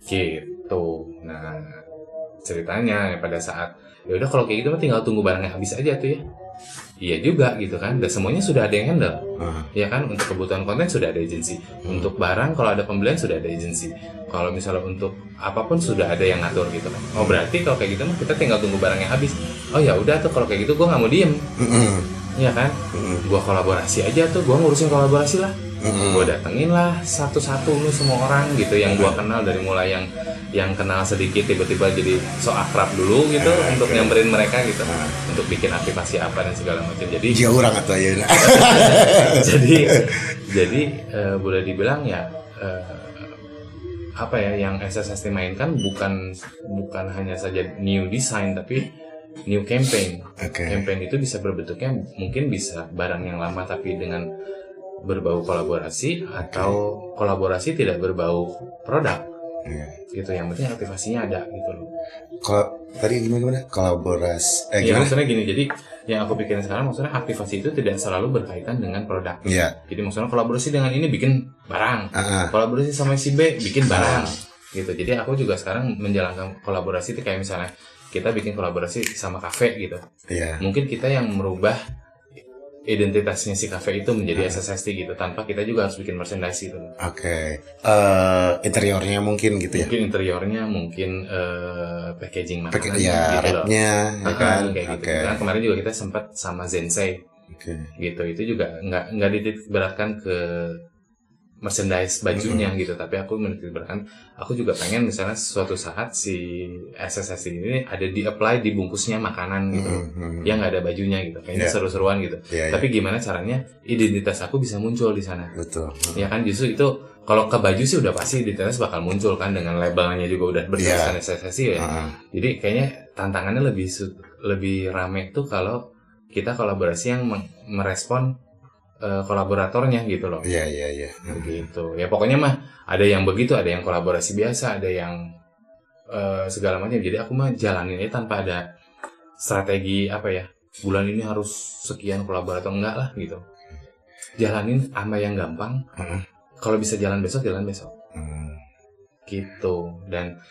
gitu. Nah ceritanya ya pada saat ya udah kalau kayak gitu mah tinggal tunggu barangnya habis aja tuh ya. Iya juga gitu kan. Dan semuanya sudah ada yang handle.
Ah,
ya kan? Untuk kebutuhan konten sudah ada agensi. Untuk barang kalau ada pembelian sudah ada agensi kalau misalnya untuk apa pun sudah ada yang ngatur gitu kan. Oh berarti kalau kayak gitu mah kita tinggal tunggu barangnya habis. Oh ya udah tuh kalau kayak gitu gua nggak mau diem.
Mm-mm.
ya kan? Gua kolaborasi aja tuh gua ngurusin kolaborasi lah. Gue datengin lah satu-satu lu semua orang gitu yang gua kenal dari mulai yang yang kenal sedikit tiba-tiba jadi so akrab dulu gitu
Ah,
untuk
oke.
nyamperin mereka gitu.
Ah.
untuk bikin aktivasi apa dan segala macam. Jadi
Dia orang atau ya.
jadi jadi eh, boleh dibilang ya eh, apa ya yang SSST mainkan bukan bukan hanya saja new design tapi new campaign
Oke.
campaign itu bisa berbentuknya mungkin bisa barang yang lama tapi dengan berbau kolaborasi atau kolaborasi tidak berbau produk
Iya.
gitu yang penting aktivasinya ada gitu loh
Kalau tadi gimana gimana? Kolaborasi. Eh
ya
gimana?
maksudnya gini jadi yang aku pikirin sekarang maksudnya aktivasi itu tidak selalu berkaitan dengan produk
Iya.
jadi maksudnya kolaborasi dengan ini bikin barang
Ah, ah.
kolaborasi sama si B bikin barang gitu jadi aku juga sekarang menjalankan kolaborasi itu kayak misalnya kita bikin kolaborasi sama kafe gitu
Iya.
mungkin kita yang merubah identitasnya si kafe itu menjadi SSST gitu tanpa kita juga harus bikin merchandise gitu
Oke. Eh interiornya mungkin gitu ya.
mungkin interiornya mungkin eh, packaging makanan
ya
gitu loh
ya
Ah,
kan.
kayak gitu
Oke.
kan kemarin juga kita sempat sama Zensei
Oke.
gitu itu juga nggak nggak dititik beratkan ke merchandise bajunya gitu tapi aku menitik beratkan aku juga pengen misalnya suatu saat si SSS ini ada di apply di bungkusnya makanan gitu
Mm-mm.
yang nggak ada bajunya gitu kayaknya
Iya.
seru-seruan gitu
iya.
tapi gimana caranya identitas aku bisa muncul di sana
betul.
ya kan justru itu kalau ke baju sih udah pasti identitas bakal muncul kan dengan labelnya juga udah bertuliskan SSS ya
ah.
jadi kayaknya tantangannya lebih lebih rame tuh kalau kita kolaborasi yang merespon eh, kolaboratornya gitu loh.
Iya iya iya.
Begitu. Ya pokoknya mah ada yang begitu, ada yang kolaborasi biasa, ada yang eh, segala macam. Jadi aku mah jalanin ini tanpa ada strategi apa ya. Bulan ini harus sekian kolaborator enggak lah gitu. Jalanin sama yang gampang. Kalau bisa jalan besok, jalan besok
Hmm.
gitu dan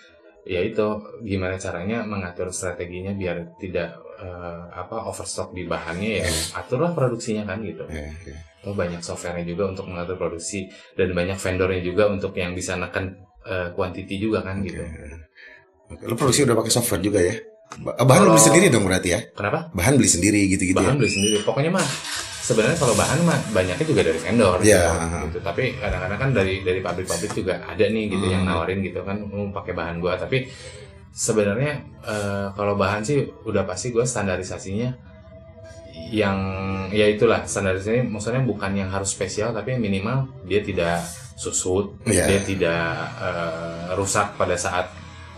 ya itu gimana caranya mengatur strateginya biar tidak eh, apa overstock di bahannya ya aturlah produksinya kan gitu
Iya, iya.
oh banyak softwarenya juga untuk mengatur produksi dan banyak vendornya juga untuk yang bisa neken eh, quantity juga kan gitu
Oke. Lo produksi udah pakai software juga ya? Ba- Bahan lo beli
Kalau-
sendiri dong berarti ya?
kenapa
Bahan beli sendiri gitu-gitu
bahan
ya?
beli sendiri pokoknya mah sebenarnya kalau bahan mah banyaknya juga dari vendor
Iya.
gitu, gitu. tapi kadang-kadang kan dari dari pabrik-pabrik juga ada nih gitu yang
Hmm.
nawarin gitu kan mau pakai bahan gua tapi sebenarnya eh, kalau bahan sih udah pasti gua standarisasinya yang ya itulah standarisasinya maksudnya bukan yang harus spesial tapi minimal dia tidak susut
Iya.
dia tidak eh, rusak pada saat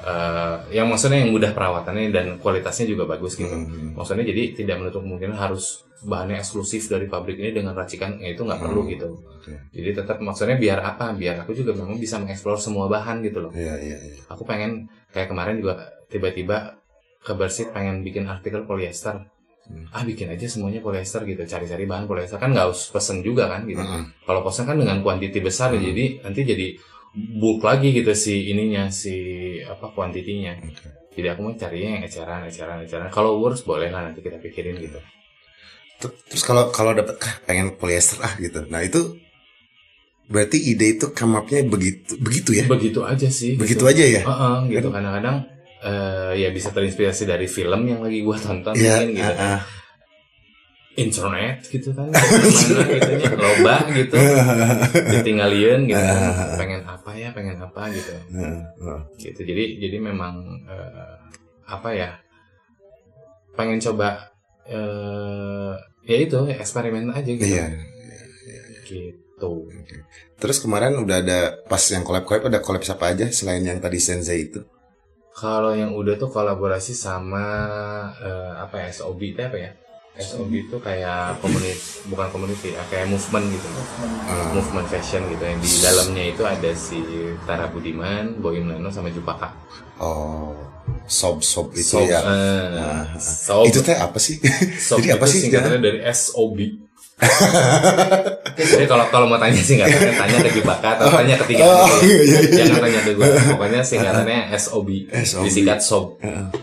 eh, yang maksudnya yang mudah perawatannya dan kualitasnya juga bagus gitu
Hmm.
maksudnya jadi tidak menutup kemungkinan harus bahannya eksklusif dari pabrik ini dengan racikan ya itu nggak perlu
Hmm.
gitu
Oke.
jadi tetap maksudnya biar apa biar aku juga memang bisa mengeksplor semua bahan gitu loh
Iya iya iya.
aku pengen kayak kemarin juga tiba-tiba ke Bersit pengen bikin artikel polyester
Hmm.
ah bikin aja semuanya polyester gitu cari-cari bahan polyester kan nggak harus pesen juga kan gitu
Heeh.
kalau pesen kan dengan kuantiti besar
Hmm.
jadi nanti jadi bulk lagi gitu si ininya si apa kuantitinya
Oke.
jadi aku mau carinya yang eceran eceran eceran kalau works boleh lah nanti kita pikirin gitu
Ter- Terus kalau kalau dapat ah, pengen polyester ah gitu. Nah itu berarti ide itu come up-nya begitu begitu ya?
begitu aja sih
Begitu
gitu.
aja ya?
Heeh, gitu kadang-kadang eh, ya bisa terinspirasi dari film yang lagi gua tonton
Iya.
mungkin gitu
ah, ah.
Internet gitu kan mana gitu nya loba gitu ditinggalin gitu kan. pengen apa ya pengen apa gitu gitu jadi jadi memang eh, apa ya pengen coba eh ya itu eksperimen aja gitu
Iya.
gitu
Terus kemarin udah ada pas yang collab collab ada collab siapa aja selain yang tadi Sensei itu?
kalau yang udah tuh kolaborasi sama eh, apa ya SOB itu apa ya SOB itu kayak komunitas bukan community ya, kayak movement gitu movement fashion gitu yang di dalamnya itu ada si Tara Budiman, Boim Leno sama Jupaka.
Oh, sob sob itu
Sob,
ya.
eh, sob,
Itu teh apa sih?
sob
Jadi apa
itu
sih?
singkatannya dari SOB. Jadi kalau kalau mau tanya singkatannya tanya ke Jupaka atau tanya ke tiga
Oh, iya, iya, iya.
Jangan tanya ke gue. Pokoknya singkatannya SOB.
SOB.
Disingkat sob.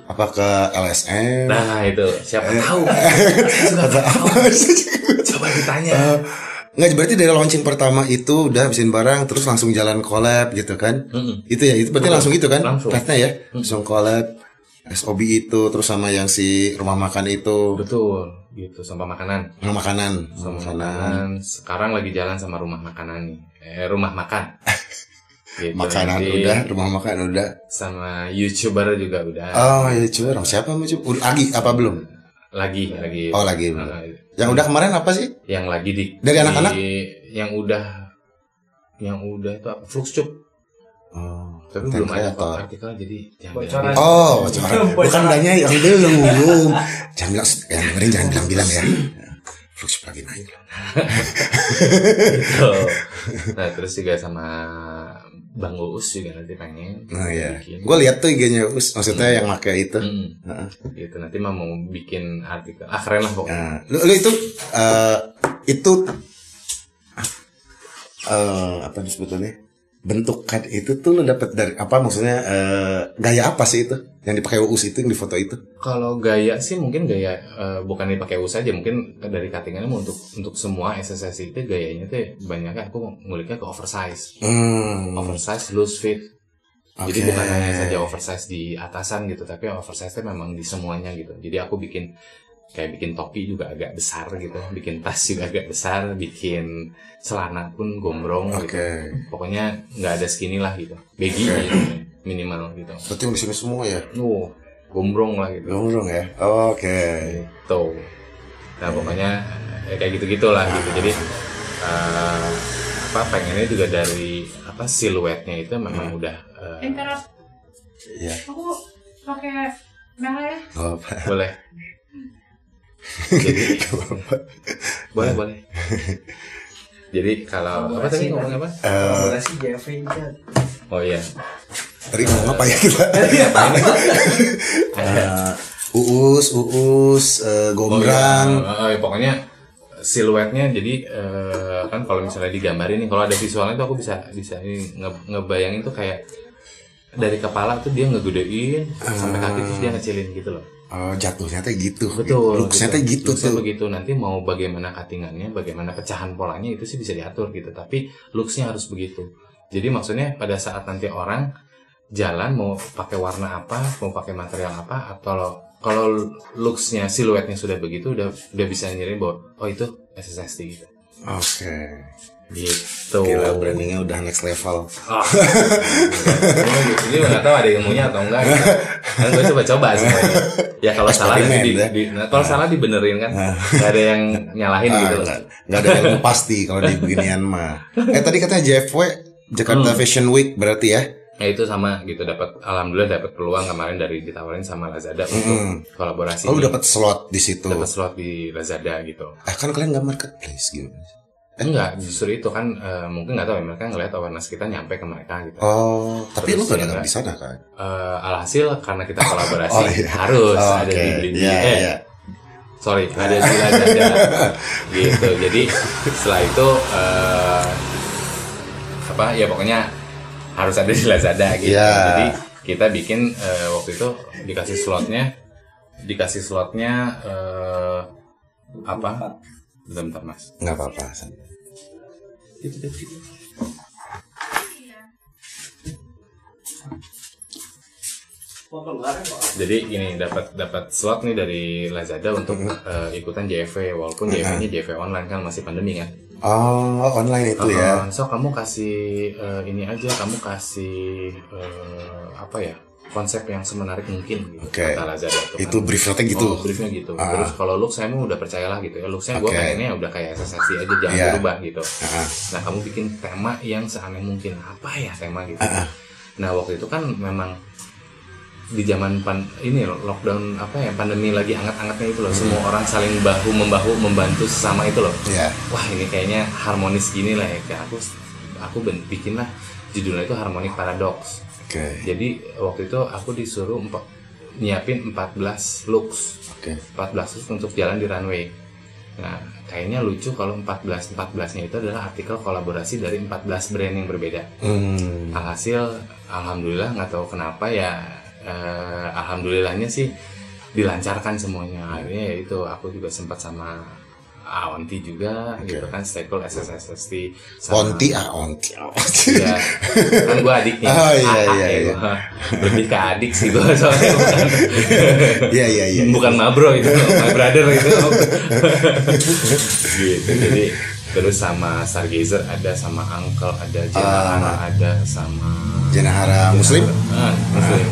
Apa ke LSM?
Nah itu siapa tahu.
Atau apa sih?
Coba ditanya.
Eh, Nggak berarti dari launching pertama itu udah habisin barang terus langsung jalan collab gitu kan?
Mm-mm.
Itu ya, itu berarti
Betul.
langsung gitu kan?
Langsung.
Ya, langsung collab SOB itu terus sama yang si rumah makan itu
Betul, gitu sama makanan.
rumah makanan,
Sama
rumah makanan.
makanan. Sekarang lagi jalan sama rumah makanan nih. Eh, rumah makan. Gitu,
Makanan
nanti
udah, rumah makan udah.
Sama YouTuber juga udah.
Oh coba siapa? Udah lagi apa belum?
Lagi, lagi.
Oh lagi.
Eh,
Yang udah kemarin apa sih?
yang lagi di
Dari anak-anak?
yang udah yang udah itu apa? Fluxcup.
Oh,
Tapi
content
belum ada artikel jadi jangan
Bocoran.
Oh, bocoran. bukan banyak yang belum. Jangan bilang, yang dengerin jangan bilang-bilang ya. Flux lagi naik.
Gitu. Nah, terus juga sama Bang Uus juga nanti pengen
Nah ya,
bikin.
gue lihat tuh IG-nya Us, maksudnya yang pakai itu.
Mm,
Heeh.
gitu nanti mah mau bikin artikel ah keren lah pokoknya
Nah, lu, lu itu eh, itu eh apa sebetulnya bentukan itu tuh lu dapet dari apa maksudnya eh, gaya apa sih itu yang dipakai Us itu yang di foto itu?
kalau gaya sih mungkin gaya eh, bukan dipakai us aja mungkin dari cuttingannya untuk untuk semua SSS itu gayanya tuh banyaknya aku nguliknya ke oversize
Hmm.
oversize loose fit jadi
Oke.
bukan hanya saja oversize di atasan gitu tapi oversize itu memang di semuanya gitu jadi aku bikin kayak bikin topi juga agak besar gitu bikin tas juga agak besar bikin celana pun gombrong
Oke.
gitu pokoknya nggak ada skinny lah gitu baggy
Oke.
gitu minimal gitu
Berarti yang di sini semua ya?
uh gombrong lah gitu
Dong ya. Oke.
gitu nah pokoknya ya kayak gitu gitulah gitu jadi eh, apa pengennya juga dari apa siluetnya itu memang udah eh,
Interrupt.
Iya.
Aku pakai merah ya.
Oh,
boleh jadi boleh boleh jadi kalau apa tadi ngomong apa
Kolaborasi JV kan.
oh iya
Tadi ngomong apa ya kita? Eh, uus, uus, eh, gombrang.
Oh, iya. Oh, iya, pokoknya siluetnya jadi eh, kan kalau misalnya digambarin nih kalau ada visualnya tuh aku bisa bisa ini nge- ngebayangin tuh kayak dari kepala tuh dia ngegedein sampai kaki terus dia ngecilin gitu loh.
Oh, jatuhnya teh gitu.
Betul.
Looksnya teh gitu
Looksnya
tuh.
begitu. Nanti mau bagaimana cuttingannya, bagaimana pecahan polanya itu sih bisa diatur gitu. Tapi looksnya harus begitu. Jadi maksudnya pada saat nanti orang jalan mau pakai warna apa, mau pakai material apa, atau kalau looksnya siluetnya sudah begitu, udah udah bisa nyirin bahwa oh itu SSSD gitu.
Oke.
Gitu.
Gila brandingnya udah next level.
Ah. Ini nggak tahu ada ilmunya atau enggak. Gitu. Kan gue coba-coba semuanya. Ya kalau salah nanti di,
ya.
di- nah, kalau salah dibenerin kan. Nggak ada yang nyalahin
Ah,
gitu loh.
nggak, nggak ada yang pasti kalau di beginian mah. Eh tadi katanya JFW Jakarta
Hmm.
Fashion Week berarti ya?
Ya itu sama gitu dapat alhamdulillah dapat peluang kemarin dari ditawarin sama Lazada untuk
Mm.
kolaborasi.
Oh, dapat slot di situ.
dapat slot di Lazada gitu.
Eh kan kalian nggak marketplace gitu.
Enggak, justru itu kan eh, mungkin nggak tahu ya mereka ngelihat awareness kita nyampe ke mereka gitu.
Oh, tapi
Terus
lu nggak dagang
nggak.
di sana kan?
Eh, alhasil karena kita kolaborasi
Oh, iya.
harus
Oh,
ada
oke.
di Blibli.
Iya,
eh,
iya.
sorry ada di Lazada gitu jadi setelah itu eh, apa ya pokoknya harus ada di Lazada gitu
Iya.
jadi kita bikin eh, waktu itu dikasih slotnya dikasih slotnya eh, apa bentar, bentar mas
Nggak apa-apa.
Jadi gini dapat dapat slot nih dari Lazada untuk eh, ikutan JV walaupun JV-nya JV online kan masih pandemi kan?
Oh, online itu ya.
Uh, so kamu kasih uh, ini aja, kamu kasih uh, apa ya konsep yang semenarik mungkin gitu.
Oke.
Kata Lazada
Itu
kan.
briefnya gitu.
Oh, briefnya gitu.
Ah.
Terus kalau look saya mau udah percayalah gitu ya. Look saya gue pengennya udah kayak sensasi aja jangan
Iya.
berubah gitu.
Ah,
Nah kamu bikin tema yang seaneh mungkin apa ya tema gitu.
Ah.
Nah waktu itu kan memang di zaman pan ini lockdown apa ya pandemi lagi anget-angetnya itu loh semua orang saling bahu membahu membantu sesama itu loh
ya
wah ini kayaknya harmonis gini lah ya kayak aku aku bikin lah judulnya itu harmonic paradox
oke.
Jadi waktu itu aku disuruh empa- nyiapin 14 looks.
Oke.
14 looks untuk jalan di runway. Nah kayaknya lucu kalau 14 14 nya itu adalah artikel kolaborasi dari 14 brand yang berbeda.
Hmm.
alhasil alhamdulillah nggak tahu kenapa ya eh, alhamdulillahnya sih dilancarkan semuanya. Akhirnya ya itu aku juga sempat sama Aonti juga
Oke.
gitu kan stakeholder SSSST
Onti ah onti
Iya, kan gue adiknya.
Oh, iya,
Ah,
iya,
ya
iya.
Lebih ke adik sih gue soalnya bukan,
Iya iya iya.
bukan mabro itu, my brother itu. gitu, jadi terus sama Stargazer ada, sama Uncle ada, Jenahara
Ah.
ada, sama
Jenahara Muslim.
Ah, Muslim.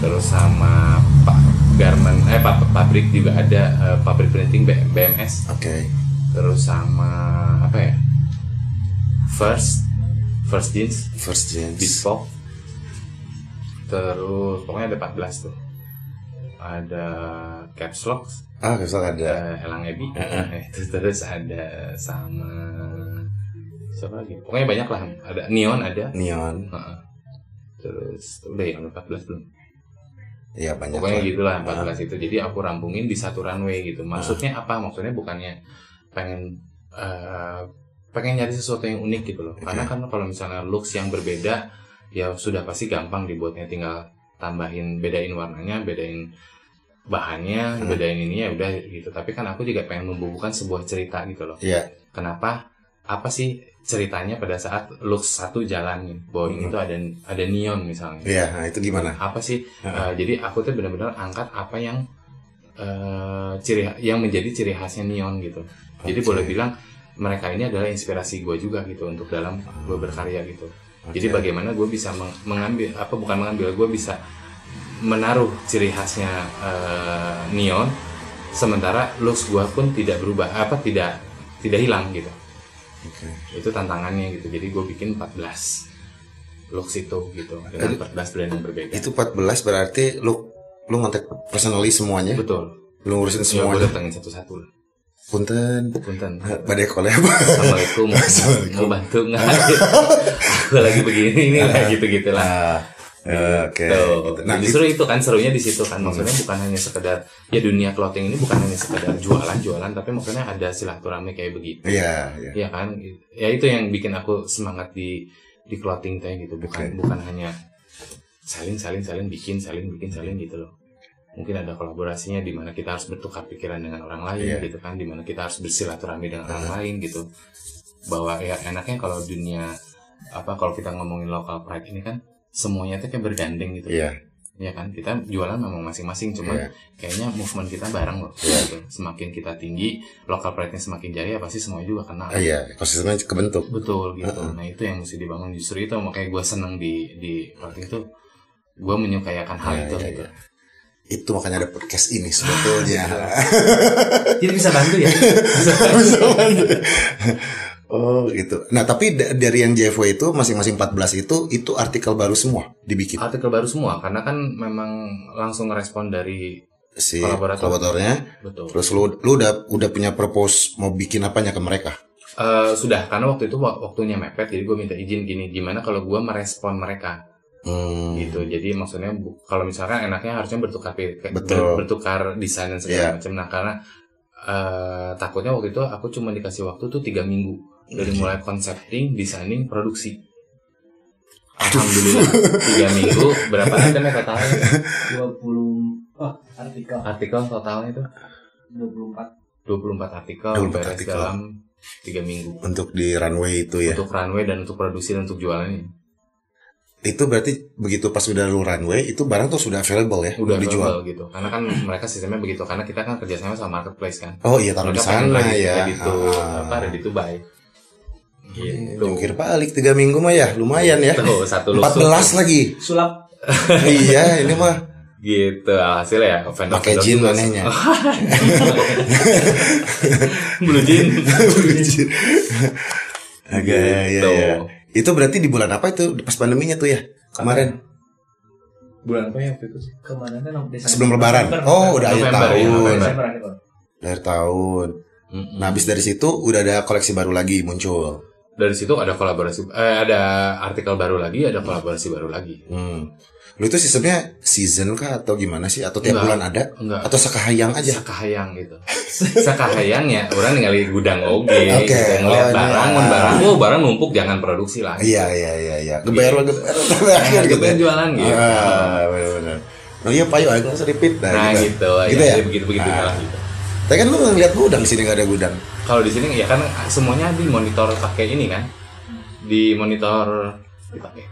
Terus sama Pak Garmen, eh pabrik juga ada, eh, pabrik printing B- BMS.
Oke.
Terus sama apa ya? First, First Jeans.
First Gens.
Bespoke terus pokoknya ada 14 tuh ada Caps Lock
Ah besok ada.
ada Elang Ebi itu terus ada sama siapa lagi pokoknya banyak lah ada Neon ada
Neon.
Heeh. terus udah ya udah 14 belum
Iya banyak.
pokoknya
lah.
gitulah 14 itu. Jadi aku rampungin di satu runway gitu. Maksudnya apa? Maksudnya bukannya pengen eh, pengen nyari sesuatu yang unik gitu loh. Karena kan kalau misalnya looks yang berbeda ya sudah pasti gampang dibuatnya. Tinggal tambahin bedain warnanya bedain bahannya
Hmm.
bedain ini ya udah gitu. Tapi kan aku juga pengen membubuhkan sebuah cerita gitu loh.
Iya.
kenapa? Apa sih ceritanya pada saat looks satu jalan nih bahwa ini
Hmm.
tuh ada ada neon misalnya
Iya. Nah itu gimana?
apa sih
Heeh.
Uh, jadi aku tuh benar-benar angkat apa yang uh, ciri yang menjadi ciri khasnya neon gitu jadi
Oke.
boleh bilang mereka ini adalah inspirasi gue juga gitu untuk dalam gue berkarya gitu jadi
Oke.
bagaimana gue bisa meng- mengambil apa bukan mengambil gue bisa menaruh ciri khasnya uh, neon sementara looks gue pun tidak berubah apa tidak tidak hilang gitu
Oke.
itu tantangannya gitu jadi gue bikin 14 looks itu gitu dengan 14 brand yang berbeda
Itu 14 berarti lu lu ngontek personally semuanya.
betul
Lu ngurusin
Ya, gue
semuanya.
datengin satu-satu lah.
Punten.
Punten.
Badai collab.
Assalamualaikum. mau,
Assalamualaikum.
mau bantu nggak? Aku lagi begini ini lah gitu-gitu lah.
Eh, Oke. Gitu. Nah,
justru itu kan serunya di situ kan. Maksudnya bukan hanya sekedar ya dunia clothing ini bukan hanya sekedar jualan-jualan, tapi maksudnya ada silaturahmi kayak begitu.
Iya, iya.
Iya kan? Ya itu yang bikin aku semangat di di clothing teh gitu. Bukan
Oke.
bukan hanya saling saling saling bikin, saling bikin, saling gitu loh. Mungkin ada kolaborasinya di mana kita harus bertukar pikiran dengan orang lain
Iya.
gitu kan, di mana kita harus bersilaturahmi dengan orang lain gitu. Bahwa ya enaknya kalau dunia apa kalau kita ngomongin local pride ini kan semuanya tuh kayak bergandeng gitu.
Iya.
Ya kan? Kita jualan memang masing-masing cuman
Iya.
kayaknya movement kita bareng loh. Gitu. Semakin kita tinggi, local pride-nya semakin jaya pasti semuanya juga kenal.
Ah, iya, ekosistemnya kebentuk.
Betul gitu.
Heeh.
Nah itu yang mesti dibangun justru itu makanya gue seneng di di clothing itu gue menyukai akan hal
Iya,
itu
iya,
gitu.
iya. Itu makanya ada podcast ini sebetulnya.
Jadi bisa bantu ya.
Bisa banget. Oh gitu. Nah tapi da- dari yang JFW itu masing-masing 14 itu itu artikel baru semua dibikin
Artikel baru semua karena kan memang langsung ngerespon dari
si
Kolaborator.
kolaboratornya.
betul.
Terus lu lu udah udah punya propose mau bikin apanya ke mereka?
Eh, sudah karena waktu itu wak- waktunya mepet jadi gue minta izin gini gimana kalau gue merespon mereka
Hmm.
gitu jadi maksudnya kalau misalkan enaknya harusnya bertukar
Betul.
ber- bertukar desain dan segala
Iya.
macam nah karena eh, takutnya waktu itu aku cuma dikasih waktu tuh tiga minggu dari
Oke.
mulai concepting designing produksi alhamdulillah tiga minggu berapa item ya totalnya
20 oh, artikel
artikel totalnya itu
24
24 artikel
24
beres
artikel.
dalam tiga minggu
Untuk di runway itu ya.
untuk runway dan untuk produksi dan untuk jualannya
Itu berarti begitu pas udah lu runway itu barang tuh sudah available ya,
udah
dijual.
dijual gitu karena kan mereka sistemnya begitu karena kita kan kerjasama sama marketplace kan
Oh iya taruh di sana ya.
ready to,
Ah.
apa ready to buy gitu
Jungkir balik tiga minggu mah ya lumayan ya.
Tuh, satu
14
lusuk.
lagi.
sulap
iya ini mah
gitu hasil ya vendor
pakai jin manehnya.
blue jean
Agak ya,
Gitu.
ya. Itu berarti di bulan apa itu pas pandeminya tuh ya? Kemarin.
bulan apa ya waktu itu
Ke mana kan.
Sebelum Lebaran. Oh, udah akhir tahun.
ya,
akhir tahun.
Dari tahun.
Mm-mm.
Nah, habis dari situ udah ada koleksi baru lagi muncul.
Dari situ ada kolaborasi eh, ada artikel baru lagi ada kolaborasi baru lagi
Hmm. Lu itu sistemnya season kah atau gimana sih? Atau tiap
Enggak.
bulan ada?
enggak
Atau sekahayang aja?
sakahayang gitu sakahayang ya orang ningali gudang
Oke,
gitu. ngeliat
oh, ini
barang
ada.
mun barang oh barang numpuk jangan produksi lah
Iya, iya, iya, iya. Geber lah, geber.
Nah,
gitu.
gitu jualan gitu
Ah, benar-benar. Oh iya, yuk, aku harus repeat.
nah gitu,
Gitu
ya,
ya?
begitu begitu
Ah.
lah gitu
Tapi kan lu ngeliat gudang sini nggak ada gudang.
Kalau di sini ya kan semuanya di monitor pakai ini kan? Di monitor dipakai.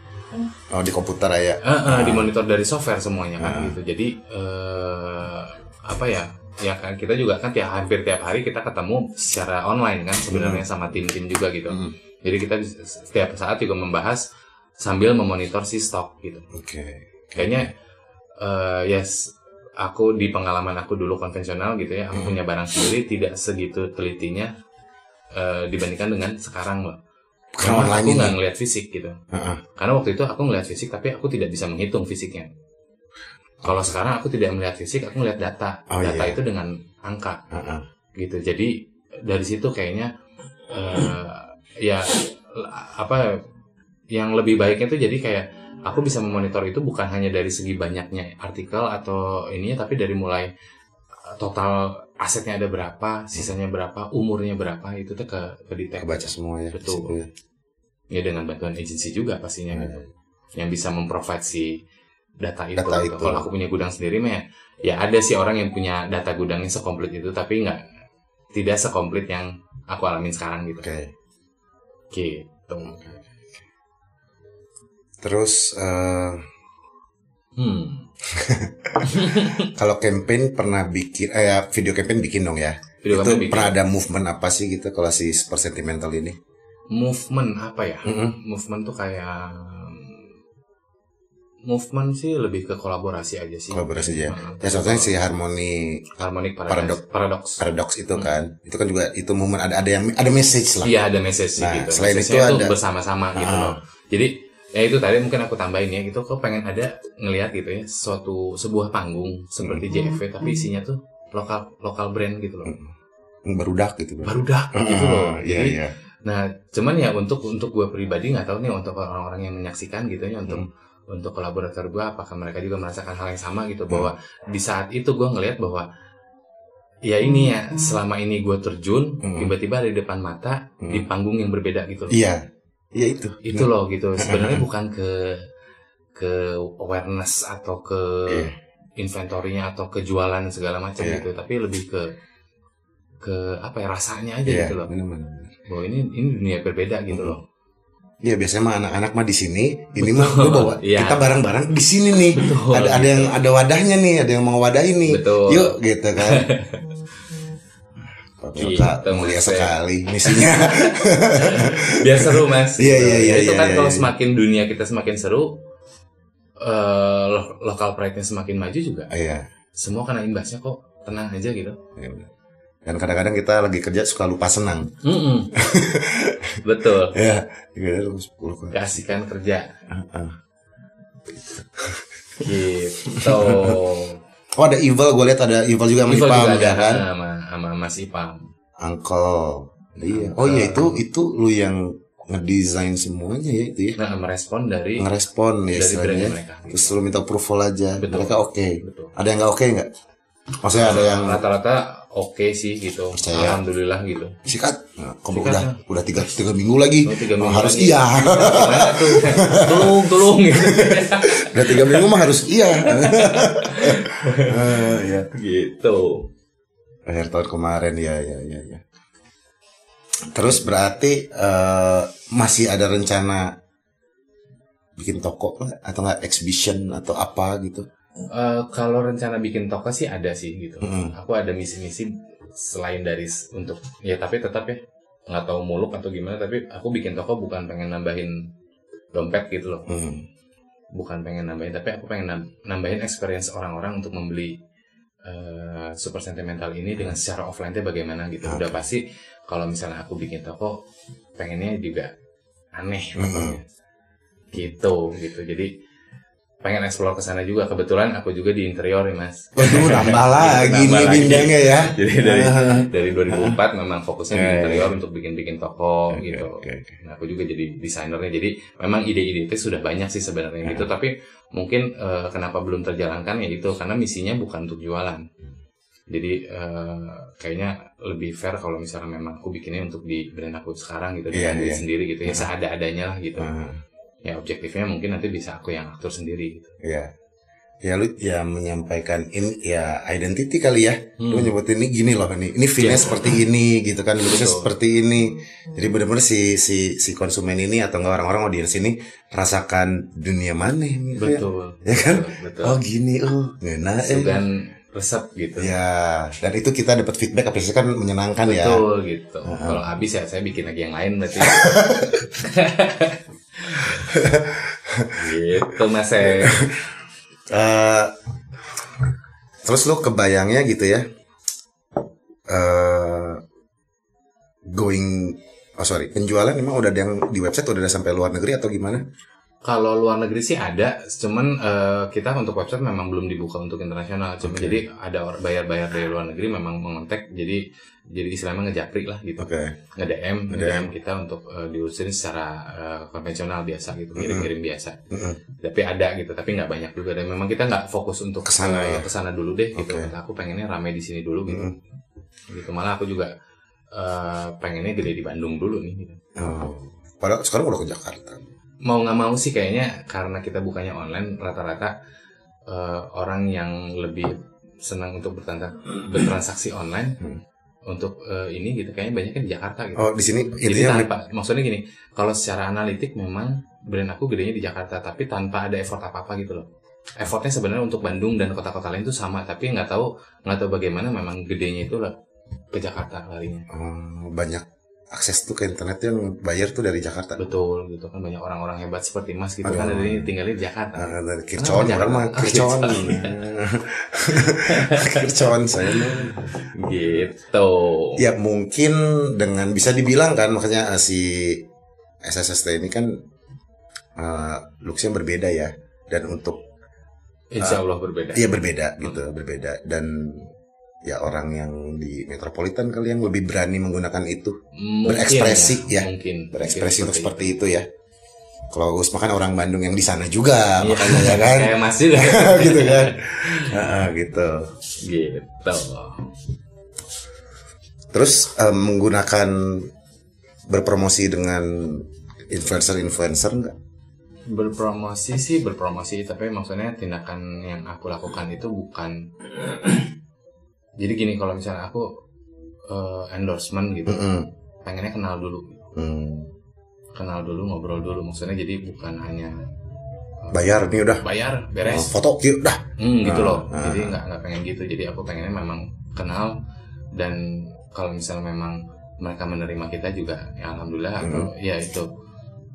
Oh, di komputer ya.
Eh, eh, di monitor dari software semuanya kan
Ah.
gitu. Jadi eh, apa ya? Ya kan kita juga kan tiap hampir tiap hari kita ketemu secara online kan sebenarnya sama tim-tim juga gitu.
Hmm.
jadi kita setiap saat juga membahas sambil memonitor si stok gitu.
Oke.
kayaknya eh yes aku di pengalaman aku dulu konvensional gitu ya aku
Hmm.
punya barang sendiri tidak segitu telitinya eh, dibandingkan dengan sekarang loh
Karena
aku nggak ngeliat fisik gitu
Heeh.
karena waktu itu aku ngeliat fisik tapi aku tidak bisa menghitung fisiknya kalau sekarang aku tidak melihat fisik aku ngeliat data
Oh,
data
iya.
itu dengan angka
Heeh.
gitu jadi dari situ kayaknya eh, ya apa yang lebih baiknya itu jadi kayak aku bisa memonitor itu bukan hanya dari segi banyaknya artikel atau ininya tapi dari mulai eh, total asetnya ada berapa sisanya berapa umurnya berapa itu tuh ke ke detect.
Kebaca semua ya.
Betul.
ya.
ya dengan bantuan agensi juga pastinya
Hmm.
gitu yang bisa memprovide si data itu,
Data itu.
kalau aku punya gudang sendiri mah ya ada sih orang yang punya data gudangnya sekomplit itu tapi nggak tidak sekomplit yang aku alamin sekarang gitu
Oke.
gitu
Terus eh,
hmm
kalau campaign pernah bikin eh ya, video campaign bikin dong ya.
video
itu
bikin
pernah ada movement apa sih gitu kalau si super sentimental ini?
movement apa ya
Mm-mm.
movement tuh kayak movement sih lebih ke kolaborasi aja sih
Kolaborasi aja.
Heeh.
Ya contohnya si harmoni
harmonic
Paradox.
paradox paradox
itu kan. Itu kan juga itu movement ada ada yang ada message lah.
Iya ada message
Nah,
gitu.
selain itu
tuh
ada-
bersama-sama gitu
Ah.
loh. Jadi ya itu tadi mungkin aku tambahin ya gitu. Kok pengen ada ngelihat gitu ya suatu sebuah panggung seperti
Hmm.
JFV tapi isinya tuh lokal lokal brand gitu loh.
Barudak gitu.
Baru dah gitu loh.
Iya
Jadi
iya.
nah cuman ya untuk untuk gue pribadi nggak tahu nih untuk orang-orang yang menyaksikan gitu ya untuk
Hmm.
untuk kolaborator gue apakah mereka juga merasakan hal yang sama gitu
Hmm.
bahwa di saat itu gue ngelihat bahwa ya ini ya selama ini gue terjun tiba-tiba ada di depan mata
Hmm.
di panggung yang berbeda gitu loh
Iya. Iya itu.
itu loh gitu sebenarnya bukan ke ke awareness atau ke
Iya.
inventorinya atau kejualan segala macam
Iya.
gitu tapi lebih ke ke apa ya rasanya aja
Iya,
gitu loh
bener-bener.
bahwa ini ini dunia berbeda gitu loh
Iya biasanya mah anak-anak mah di sini, ini mah lu bawa
Iya.
kita bareng-bareng di sini nih.
Betul,
ada ada
gitu.
yang ada wadahnya nih, ada yang mau wadahin nih.
Betul.
Yuk gitu kan.
Gitu,
Pilka mulia
Mas.
sekali misinya.
biar seru mas
Iya, iya, iya,
itu
iya,
kan
iya,
kalau
iya.
semakin dunia kita semakin seru eh lo- lokal pride-nya semakin maju juga
Iya.
semua kena imbasnya kok tenang aja gitu
iya. Dan kadang-kadang kita lagi kerja suka lupa senang.
Mm-mm. betul
Ya, kita harus lupa.
keasikan kerja
Heeh.
gitu
Oh ada Evil, gue lihat ada Evil juga sama
Ival
Ipam
juga
ya kan.
sama, sama Mas Ipam
Uncle. Iya. Oh iya itu itu lu yang ngedesain semuanya ya itu ya.
nah merespon dari
Ngerespon ya
dari brandnya mereka.
Terus lu minta approval aja.
Betul.
Mereka oke.
betul
Ada yang nggak oke nggak? Maksudnya ada yang
rata-rata oke sih gitu
Percaya.
alhamdulillah gitu
sikat. Nah, kamu
Sikat,
udah
ya.
udah tiga tiga minggu lagi.
Oh, tiga minggu
harus
lagi.
iya.
tulung tulung gitu
udah tiga minggu mah harus iya. Eh, ya.
gitu
Akhir tahun kemarin ya ya ya ya. Terus berarti eh, masih ada rencana bikin toko atau nggak exhibition atau apa gitu?
Eh, kalau rencana bikin toko sih ada sih gitu.
Mm-mm.
Aku ada misi-misi selain dari untuk ya tapi tetap ya nggak tahu muluk atau gimana tapi aku bikin toko bukan pengen nambahin dompet gitu loh.
Hmm.
Bukan pengen nambahin tapi aku pengen nam- nambahin experience orang-orang untuk membeli eh, super sentimental ini dengan secara offline-nya bagaimana gitu. Udah pasti kalau misalnya aku bikin toko pengennya juga aneh pokoknya. Gitu gitu. Jadi pengen explore ke sana juga. Kebetulan aku juga di interior nih mas.
Waduh, nambah lagi nih
lagi.
bindangnya ya.
Jadi dari dari 2004 memang fokusnya di
Ya, ya,
interior
ya.
untuk bikin-bikin toko
Oke,
gitu.
oke.
Nah, aku juga jadi desainernya. Jadi memang ide-ide itu sudah banyak sih sebenarnya
Ya.
gitu. Tapi mungkin eh, kenapa belum terjalankan ya itu karena misinya bukan untuk jualan. Jadi eh, kayaknya lebih fair kalau misalnya memang aku bikinnya untuk di brand aku sekarang gitu
Iya,
dengan diri
iya.
sendiri gitu ya seada-adanya lah gitu.
Ah,
Ya objektifnya mungkin nanti bisa aku yang aktor sendiri gitu.
Iya. Ya lu ya menyampaikan in ya identity kali ya. Lu
Hmm.
nyebutin ini gini loh ini. Ini feelnya
Iya.
seperti ini gitu kan. Lulusnya
Betul.
seperti ini. Jadi benar-benar si si si konsumen ini atau enggak orang-orang audiens ini rasakan dunia mana ini.
Betul.
Ya kan?
Betul.
Oh gini oh ngena eh.
Sugan resep gitu.
Ya, dan itu kita dapat feedback apresiasi kan menyenangkan ya.
Betul gitu. Kalau habis ya saya bikin lagi yang lain berarti. gitu mas saya.
Eh, terus lu kebayangnya gitu ya eh going oh sorry penjualan memang udah ada yang di website udah ada sampai luar negeri atau gimana
Kalau luar negeri sih ada, cuman eh, kita untuk website memang belum dibuka untuk internasional. Cuma
Oke.
jadi ada bayar-bayar dari luar negeri memang mengontek, jadi jadi istilahnya ngejapri lah gitu,
oke
nge-DM,
Nge-DM.
nge-DM kita untuk eh, diurusin secara eh, konvensional biasa gitu, ngirim-ngirim biasa.
Mm-mm.
Tapi ada gitu, tapi nggak banyak juga. Dan memang kita nggak fokus untuk
Ke
sana
ya?
ke sana dulu deh gitu.
Oke.
Aku pengennya rame di sini dulu gitu.
Mm-mm.
Gitu malah aku juga eh, pengennya gede di Bandung dulu nih. Gitu.
oh. padahal sekarang udah ke Jakarta
mau nggak mau sih kayaknya karena kita bukannya online rata-rata eh, orang yang lebih senang untuk bertransaksi, bertransaksi online
Hmm.
untuk eh, ini gitu kayaknya banyaknya di Jakarta gitu.
oh di sini
Jadi
intinya
tanpa maksudnya gini, kalau secara analitik memang brand aku gedenya di Jakarta tapi tanpa ada effort apa-apa gitu loh. Effortnya sebenarnya untuk Bandung dan kota-kota lain itu sama tapi nggak tahu nggak tahu bagaimana memang gedenya itu lah ke Jakarta larinya.
oh, banyak akses tuh ke internet yang bayar tuh dari Jakarta
Betul gitu kan banyak orang-orang hebat seperti Mas gitu
Aduh.
kan dari tinggalnya di Jakarta.
Nah, dari Kircon, orang mah? Kircon.
Kircon.
Kircon saya mah.
gitu
Ya mungkin dengan bisa dibilang kan makanya eh, si SSST ini kan eh looksnya berbeda ya dan untuk
insya Allah berbeda
iya berbeda gitu berbeda dan ya orang yang di metropolitan kali yang lebih berani menggunakan itu.
Mungkin
berekspresi ya.
mungkin.
Berekspresi untuk
Mungkin
seperti itu. ya. Kalau Gus makan orang Bandung yang di sana juga
Iya.
makanya ya kan?
Kayak Mas juga
gitu kan? Heeh, gitu.
Gitu.
Terus eh, menggunakan berpromosi dengan influencer-influencer enggak
berpromosi sih berpromosi tapi maksudnya tindakan yang aku lakukan itu bukan jadi gini kalau misalnya aku eh, endorsement gitu
Mm-mm.
pengennya kenal dulu
Hmm.
kenal dulu ngobrol dulu maksudnya jadi bukan hanya eh,
bayar nih udah
bayar
Oh,
beres
foto yuk dah
Hmm, gitu
Ah,
loh.
ah.
Jadi nggak nggak pengen gitu. Jadi aku pengennya memang kenal dan kalau misalnya memang mereka menerima kita juga ya alhamdulillah atau ya itu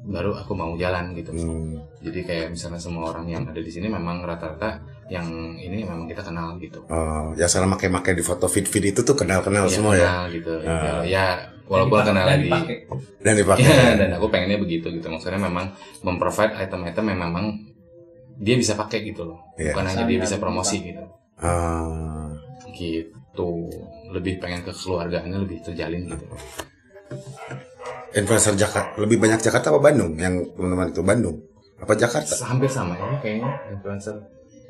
baru aku mau jalan gitu.
Hmm.
Jadi kayak misalnya semua orang yang ada di sini memang rata-rata yang ini memang kita kenal gitu.
Oh, ya salah make-make di foto feed-feed itu tuh kenal-kenal
Ya,
semua ya
kenal gitu.
Ah.
Ya walaupun
Dan
kenal
dan
di
dipakai.
dan dipakai.
Ya, dan aku pengennya begitu gitu. Maksudnya memang memprovide item-item yang memang dia bisa pakai gitu loh.
Iya.
Bukan hanya dia bisa promosi gitu.
Ah,
gitu lebih pengen ke keluargaannya lebih terjalin gitu
influencer Jakarta lebih banyak Jakarta apa Bandung? Yang teman-teman itu Bandung apa Jakarta?
hampir sama ya kayaknya influencer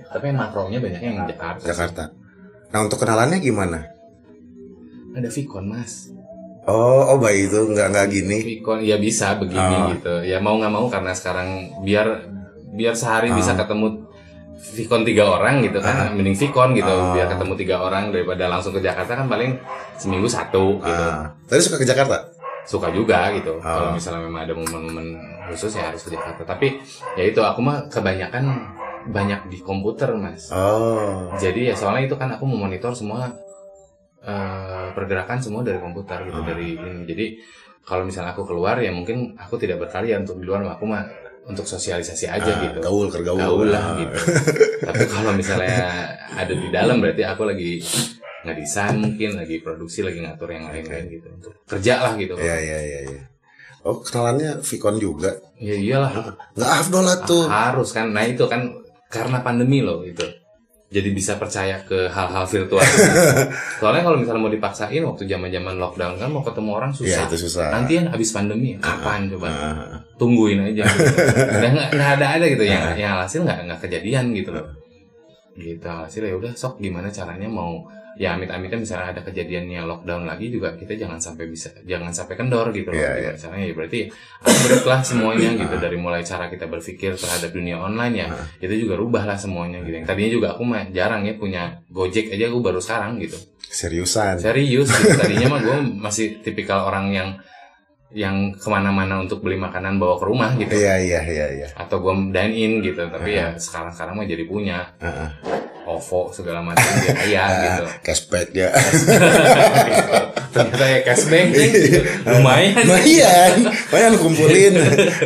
tapi yang makronya banyak yang Jakarta.
Jakarta. Nah untuk kenalannya gimana?
ada Vicon mas
Oh, oh baik itu nggak nggak gini.
Vicon ya bisa begini
Ah.
gitu ya mau nggak mau karena sekarang biar biar sehari bisa
Ah.
ketemu Vicon tiga orang gitu kan mending Vicon gitu
Ah.
biar ketemu tiga orang daripada langsung ke Jakarta kan paling seminggu satu gitu
Ah, tadi suka ke Jakarta?
suka juga gitu
Ah.
kalau misalnya memang ada momen-momen khusus ya harus ke Jakarta tapi ya itu aku mah kebanyakan banyak di komputer mas
Oh,
jadi ya soalnya itu kan aku memonitor semua eh, pergerakan semua dari komputer gitu
Ah.
dari ini jadi kalau misalnya aku keluar ya mungkin aku tidak berkarya untuk di luar aku mah untuk sosialisasi aja
ah,
gitu
gaul kergaul.
gaul lah
Ah.
gitu tapi kalau misalnya ada di dalam berarti aku lagi ngedesain mungkin lagi produksi lagi ngatur yang lain-lain gitu untuk kerja lah gitu
Iya iya iya. iya. Oh kenalannya Vicon juga.
ya iyalah
Nggak afdol lah tuh.
harus kan nah itu kan karena pandemi loh itu jadi bisa percaya ke hal-hal virtual. Soalnya kalau misalnya mau dipaksain waktu zaman zaman lockdown kan mau ketemu orang
Iya
susah.
itu susah.
nanti kan abis pandemi kapan coba?
Ah,
tungguin aja. Gitu. Udah nggak nggak ada ada gitu. Yang
Ah.
yang hasil nggak nggak kejadian gitu loh. Gitu hasil ya udah sok gimana caranya mau ya amit-amitnya misalnya ada kejadiannya lockdown lagi juga kita jangan sampai bisa jangan sampai kendor gitu loh
Iya,
Gimana caranya ya berarti upgrade lah semuanya gitu dari mulai cara kita berpikir terhadap dunia online ya
Ah.
itu juga rubah lah semuanya gitu yang tadinya juga aku mah jarang ya punya Gojek aja aku baru sekarang gitu
seriusan.
serius gitu. tadinya mah gue masih tipikal orang yang yang ke mana-mana untuk beli makanan bawa ke rumah gitu
Iya iya iya iya.
atau gue dine in gitu tapi ya sekarang sekarang mah jadi punya
Heeh.
OVO segala macam dia kaya gitu
Cashback ya.
ternyata ya cashback nih, gitu. lumayan
Lumayan, lumayan kumpulin,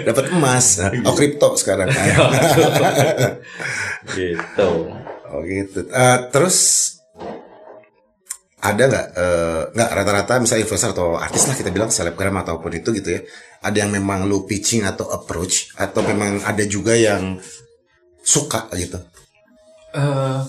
dapat emas. Oh kripto sekarang.
gitu
Oh gitu. Eh, terus ada nggak eh, nggak rata-rata misalnya influencer atau artis lah kita bilang selebgram ataupun itu gitu ya. Ada yang memang lu pitching atau approach atau memang ada juga yang suka gitu.
Eh,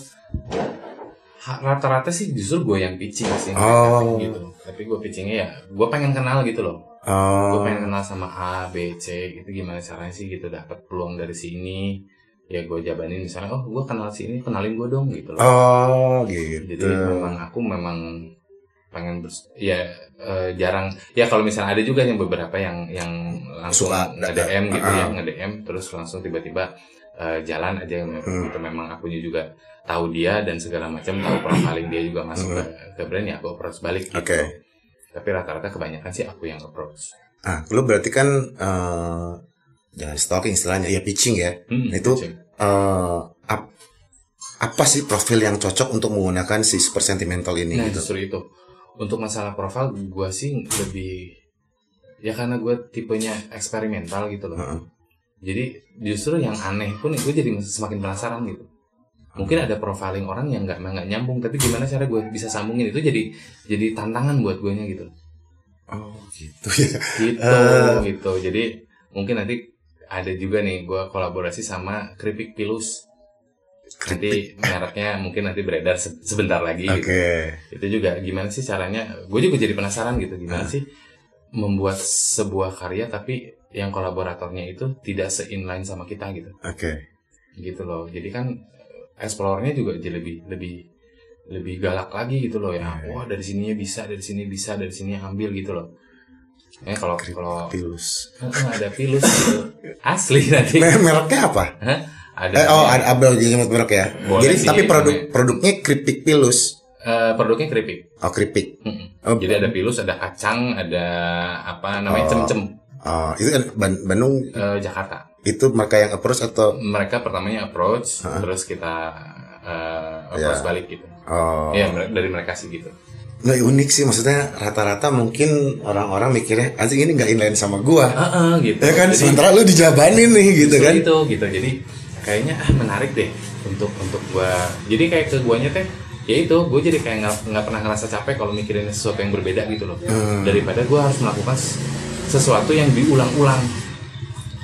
ha- rata-rata sih justru gue yang pitching sih
Oh.
gitu. Tapi gue pitchingnya ya gue pengen kenal gitu loh. Gue
Oh,
pengen kenal sama A, B, C gitu gimana caranya sih gitu dapat peluang dari sini. Ya gue jabanin misalnya oh gue kenal si ini kenalin gue dong gitu loh.
Oh gitu.
jadi memang aku memang pengen bers ya eh, jarang. Ya kalau misalnya ada juga yang beberapa yang yang langsung
Suka,
nge DM gitu ya
ah.
nge DM terus langsung tiba-tiba eh, jalan aja
Hmm.
gitu memang akunya juga tahu dia dan segala macam tahu profiling dia juga masuk ke, ke brand ya aku approach balik gitu
Hmm. Oke.
tapi rata-rata kebanyakan sih aku yang approach
Ah, lu berarti kan eh, jangan stalking istilahnya ya pitching ya.
Hmm,
Itu-
pitching.
Eh, ap- apa sih profil yang cocok untuk menggunakan si super sentimental ini
Nah
gitu?
justru itu untuk masalah profil gue sih lebih ya karena gue tipenya eksperimental gitu loh.
Heeh.
Jadi justru yang aneh pun gue jadi semakin penasaran gitu. Mungkin ada profiling orang yang nggak nggak nyambung, tapi gimana cara gue bisa sambungin itu jadi jadi tantangan buat gue nya gitu.
Oh gitu ya.
Gitu
Eh.
gitu. Jadi mungkin nanti ada juga nih gue kolaborasi sama Keripik Pilus. Nanti mereknya mungkin nanti beredar se- sebentar lagi.
Oke.
gitu. itu juga gimana sih caranya gue juga jadi penasaran gitu gimana
Ah.
sih membuat sebuah karya tapi yang kolaboratornya itu tidak seinline sama kita gitu
Oke.
gitu loh jadi kan eh, explore-nya juga jadi lebih lebih lebih galak lagi gitu loh ya
Iya,
wah dari sininya bisa dari sini bisa dari sini ambil gitu loh eh kalau kalau
Pilus.
ada pilus gitu asli nanti
Me- mereknya apa?
ada
Eh, oh, ada abel jadi merek ya.
Boleh
jadi
sih,
tapi produk produknya keripik pilus.
eh, produknya keripik
Oh, keripik.
Mm-mm.
Oh,
jadi ada pilus ada kacang ada apa namanya
Oh.
cem-cem
oh, itu kan Ban- Bandung
eh, Jakarta
itu mereka yang approach atau
mereka pertamanya approach
Hah?
terus kita eh, approach
Ya.
balik gitu
oh.
ya mere- dari mereka sih gitu
Nggak unik sih maksudnya rata-rata mungkin orang-orang mikirnya anjing ini nggak inline sama gua.
Heeh, gitu
Ya kan
Jadi,
sementara lu dijabanin nih gitu kan.
itu gitu jadi kayaknya ah menarik deh untuk untuk gua jadi kayak ke guanya teh ya itu gue jadi kayak nggak pernah ngerasa capek kalau mikirin sesuatu yang berbeda gitu loh
Hmm.
daripada gua harus melakukan sesuatu yang diulang-ulang.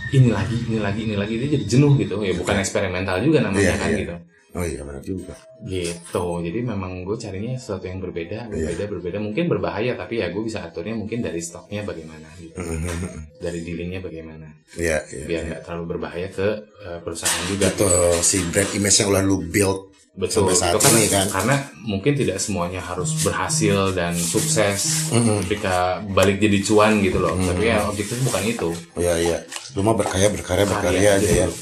Ini lagi ini lagi ini lagi itu jadi jenuh gitu. Ya bukan eksperimental juga namanya
Iya,
kan
iya.
gitu.
Oh iya benar juga.
gitu. Jadi memang gue carinya sesuatu yang berbeda
Iya.
berbeda berbeda. Mungkin berbahaya tapi ya gue bisa aturnya mungkin dari stoknya bagaimana gitu. Dari dealingnya bagaimana.
Iya, iya.
biar nggak terlalu berbahaya ke uh, perusahaan juga.
Betul si brand image yang udah lu build
betul
Sampai saat
itu kan,
ini kan.
karena mungkin tidak semuanya harus berhasil dan sukses
Mm-mm.
ketika balik jadi cuan gitu loh
Mm.
tapi ya objektif bukan itu
Oh iya iya. Lu mah berkarya berkarya berkarya aja ya.
gitu.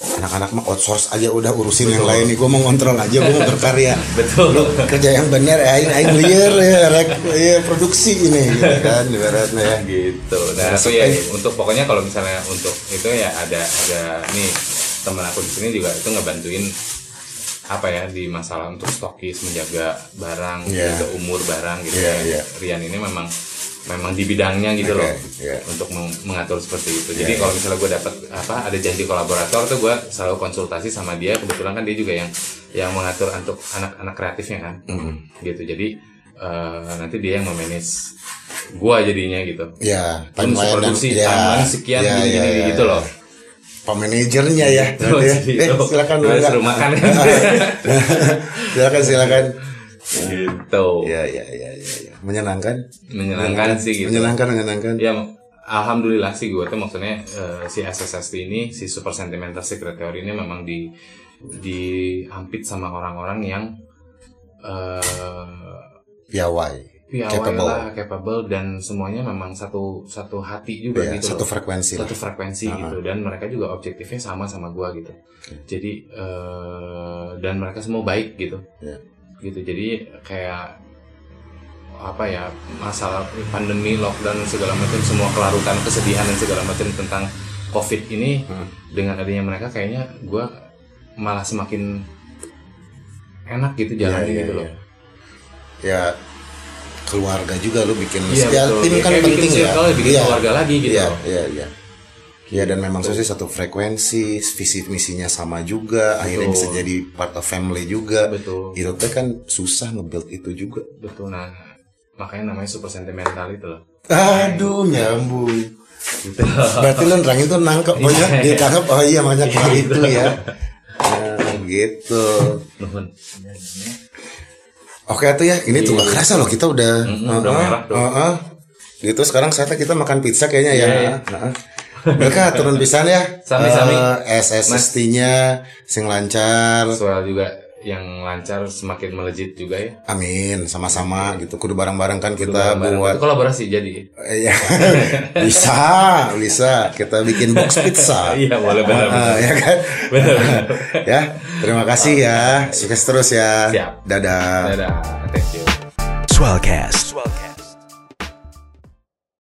Anak-anak mah outsource aja udah urusin yang lain nih. Gua mau ngontrol aja, gua mau berkarya.
betul
Lu kerja yang benar aing aing liar ya rek ya produksi ini gitu kan ibaratnya ya.
gitu nah itu ya untuk pokoknya kalau misalnya untuk itu ya ada ada nih teman aku di sini juga itu ngebantuin apa ya di masalah untuk stokis menjaga barang
Iya.
menjaga umur barang gitu
Iya,
ya
iya.
Rian ini memang memang di bidangnya gitu
Oke,
loh
iya.
untuk meng- mengatur seperti itu jadi
Iya,
kalau misalnya gue dapat apa ada janji kolaborator tuh gue selalu konsultasi sama dia kebetulan kan dia juga yang yang mengatur untuk anak-anak kreatifnya kan
Mm.
gitu jadi eh, nanti dia yang memanage gua jadinya gitu
Ya, dan
produksi
ya,
timeline sekian
ya,
gini, gini,
ya,
gitu
ya.
loh
Pak manajernya ya.
Oh,
ya. Eh, silakan Bangga.
suruh makan kan
silakan silakan.
gitu
Ya ya ya ya. ya. Menyenangkan.
menyenangkan sih gitu
Menyenangkan menyenangkan.
ya alhamdulillah sih gue tuh maksudnya eh, si SSST ini si super sentimental secret theory ini memang di diampit sama orang-orang yang eh
Piawai.
Piawai
Capable.
lah, capable dan semuanya memang satu satu hati juga
Ya,
gitu
satu
loh.
frekuensi lah.
satu frekuensi
Ah.
gitu dan mereka juga objektifnya sama sama gua gitu jadi eh, dan mereka semua baik gitu
Ya.
gitu jadi kayak apa ya masalah pandemi lockdown segala macam semua kelarutan kesedihan dan segala macam tentang covid ini
Hmm.
dengan adanya mereka kayaknya gua malah semakin enak gitu
Ya,
jalannya
ya,
gitu loh
ya. Ya keluarga juga lu bikin
Iya,
ya,
betul.
tim
Ya,
kan penting
bikin
ya.
circle, bikin
Iya.
keluarga lagi gitu
Iya,
loh.
iya, iya. Iya dan memang sih satu frekuensi, visi misinya sama juga, akhirnya
Betul.
bisa jadi part of family juga.
betul
Itu teh kan susah nge-build itu juga.
betul nah makanya namanya super sentimental itu loh
Aduh, nyambung.
gitu
Berarti lu nerangin tuh nangkep, oh ya, dia tangkap, oh iya makanya kelar itu ya. Nah, gitu. Oke tuh ya, ini tuh gak kerasa loh kita udah,
Mm-mm, Iya. udah
Heeh,
merah tuh.
heeh. Gitu sekarang saatnya kita makan pizza kayaknya ya.
Iya, iya.
Heeh. Mereka turun pisan ya.
Sami-sami.
Eh, SSST-nya sing lancar.
soal juga yang lancar semakin melejit juga ya
Amin, sama-sama gitu. Kudu bareng-bareng kan kita
Bareng-bareng.
buat
Itu kolaborasi jadi
Iya. bisa, bisa. Kita bikin box pizza.
iya boleh
Ah,
benar
ya kan?
benar benar
ya, terima kasih ya. Sukses terus ya.
Siap.
Dadah.
dadah thank you
Swellcast.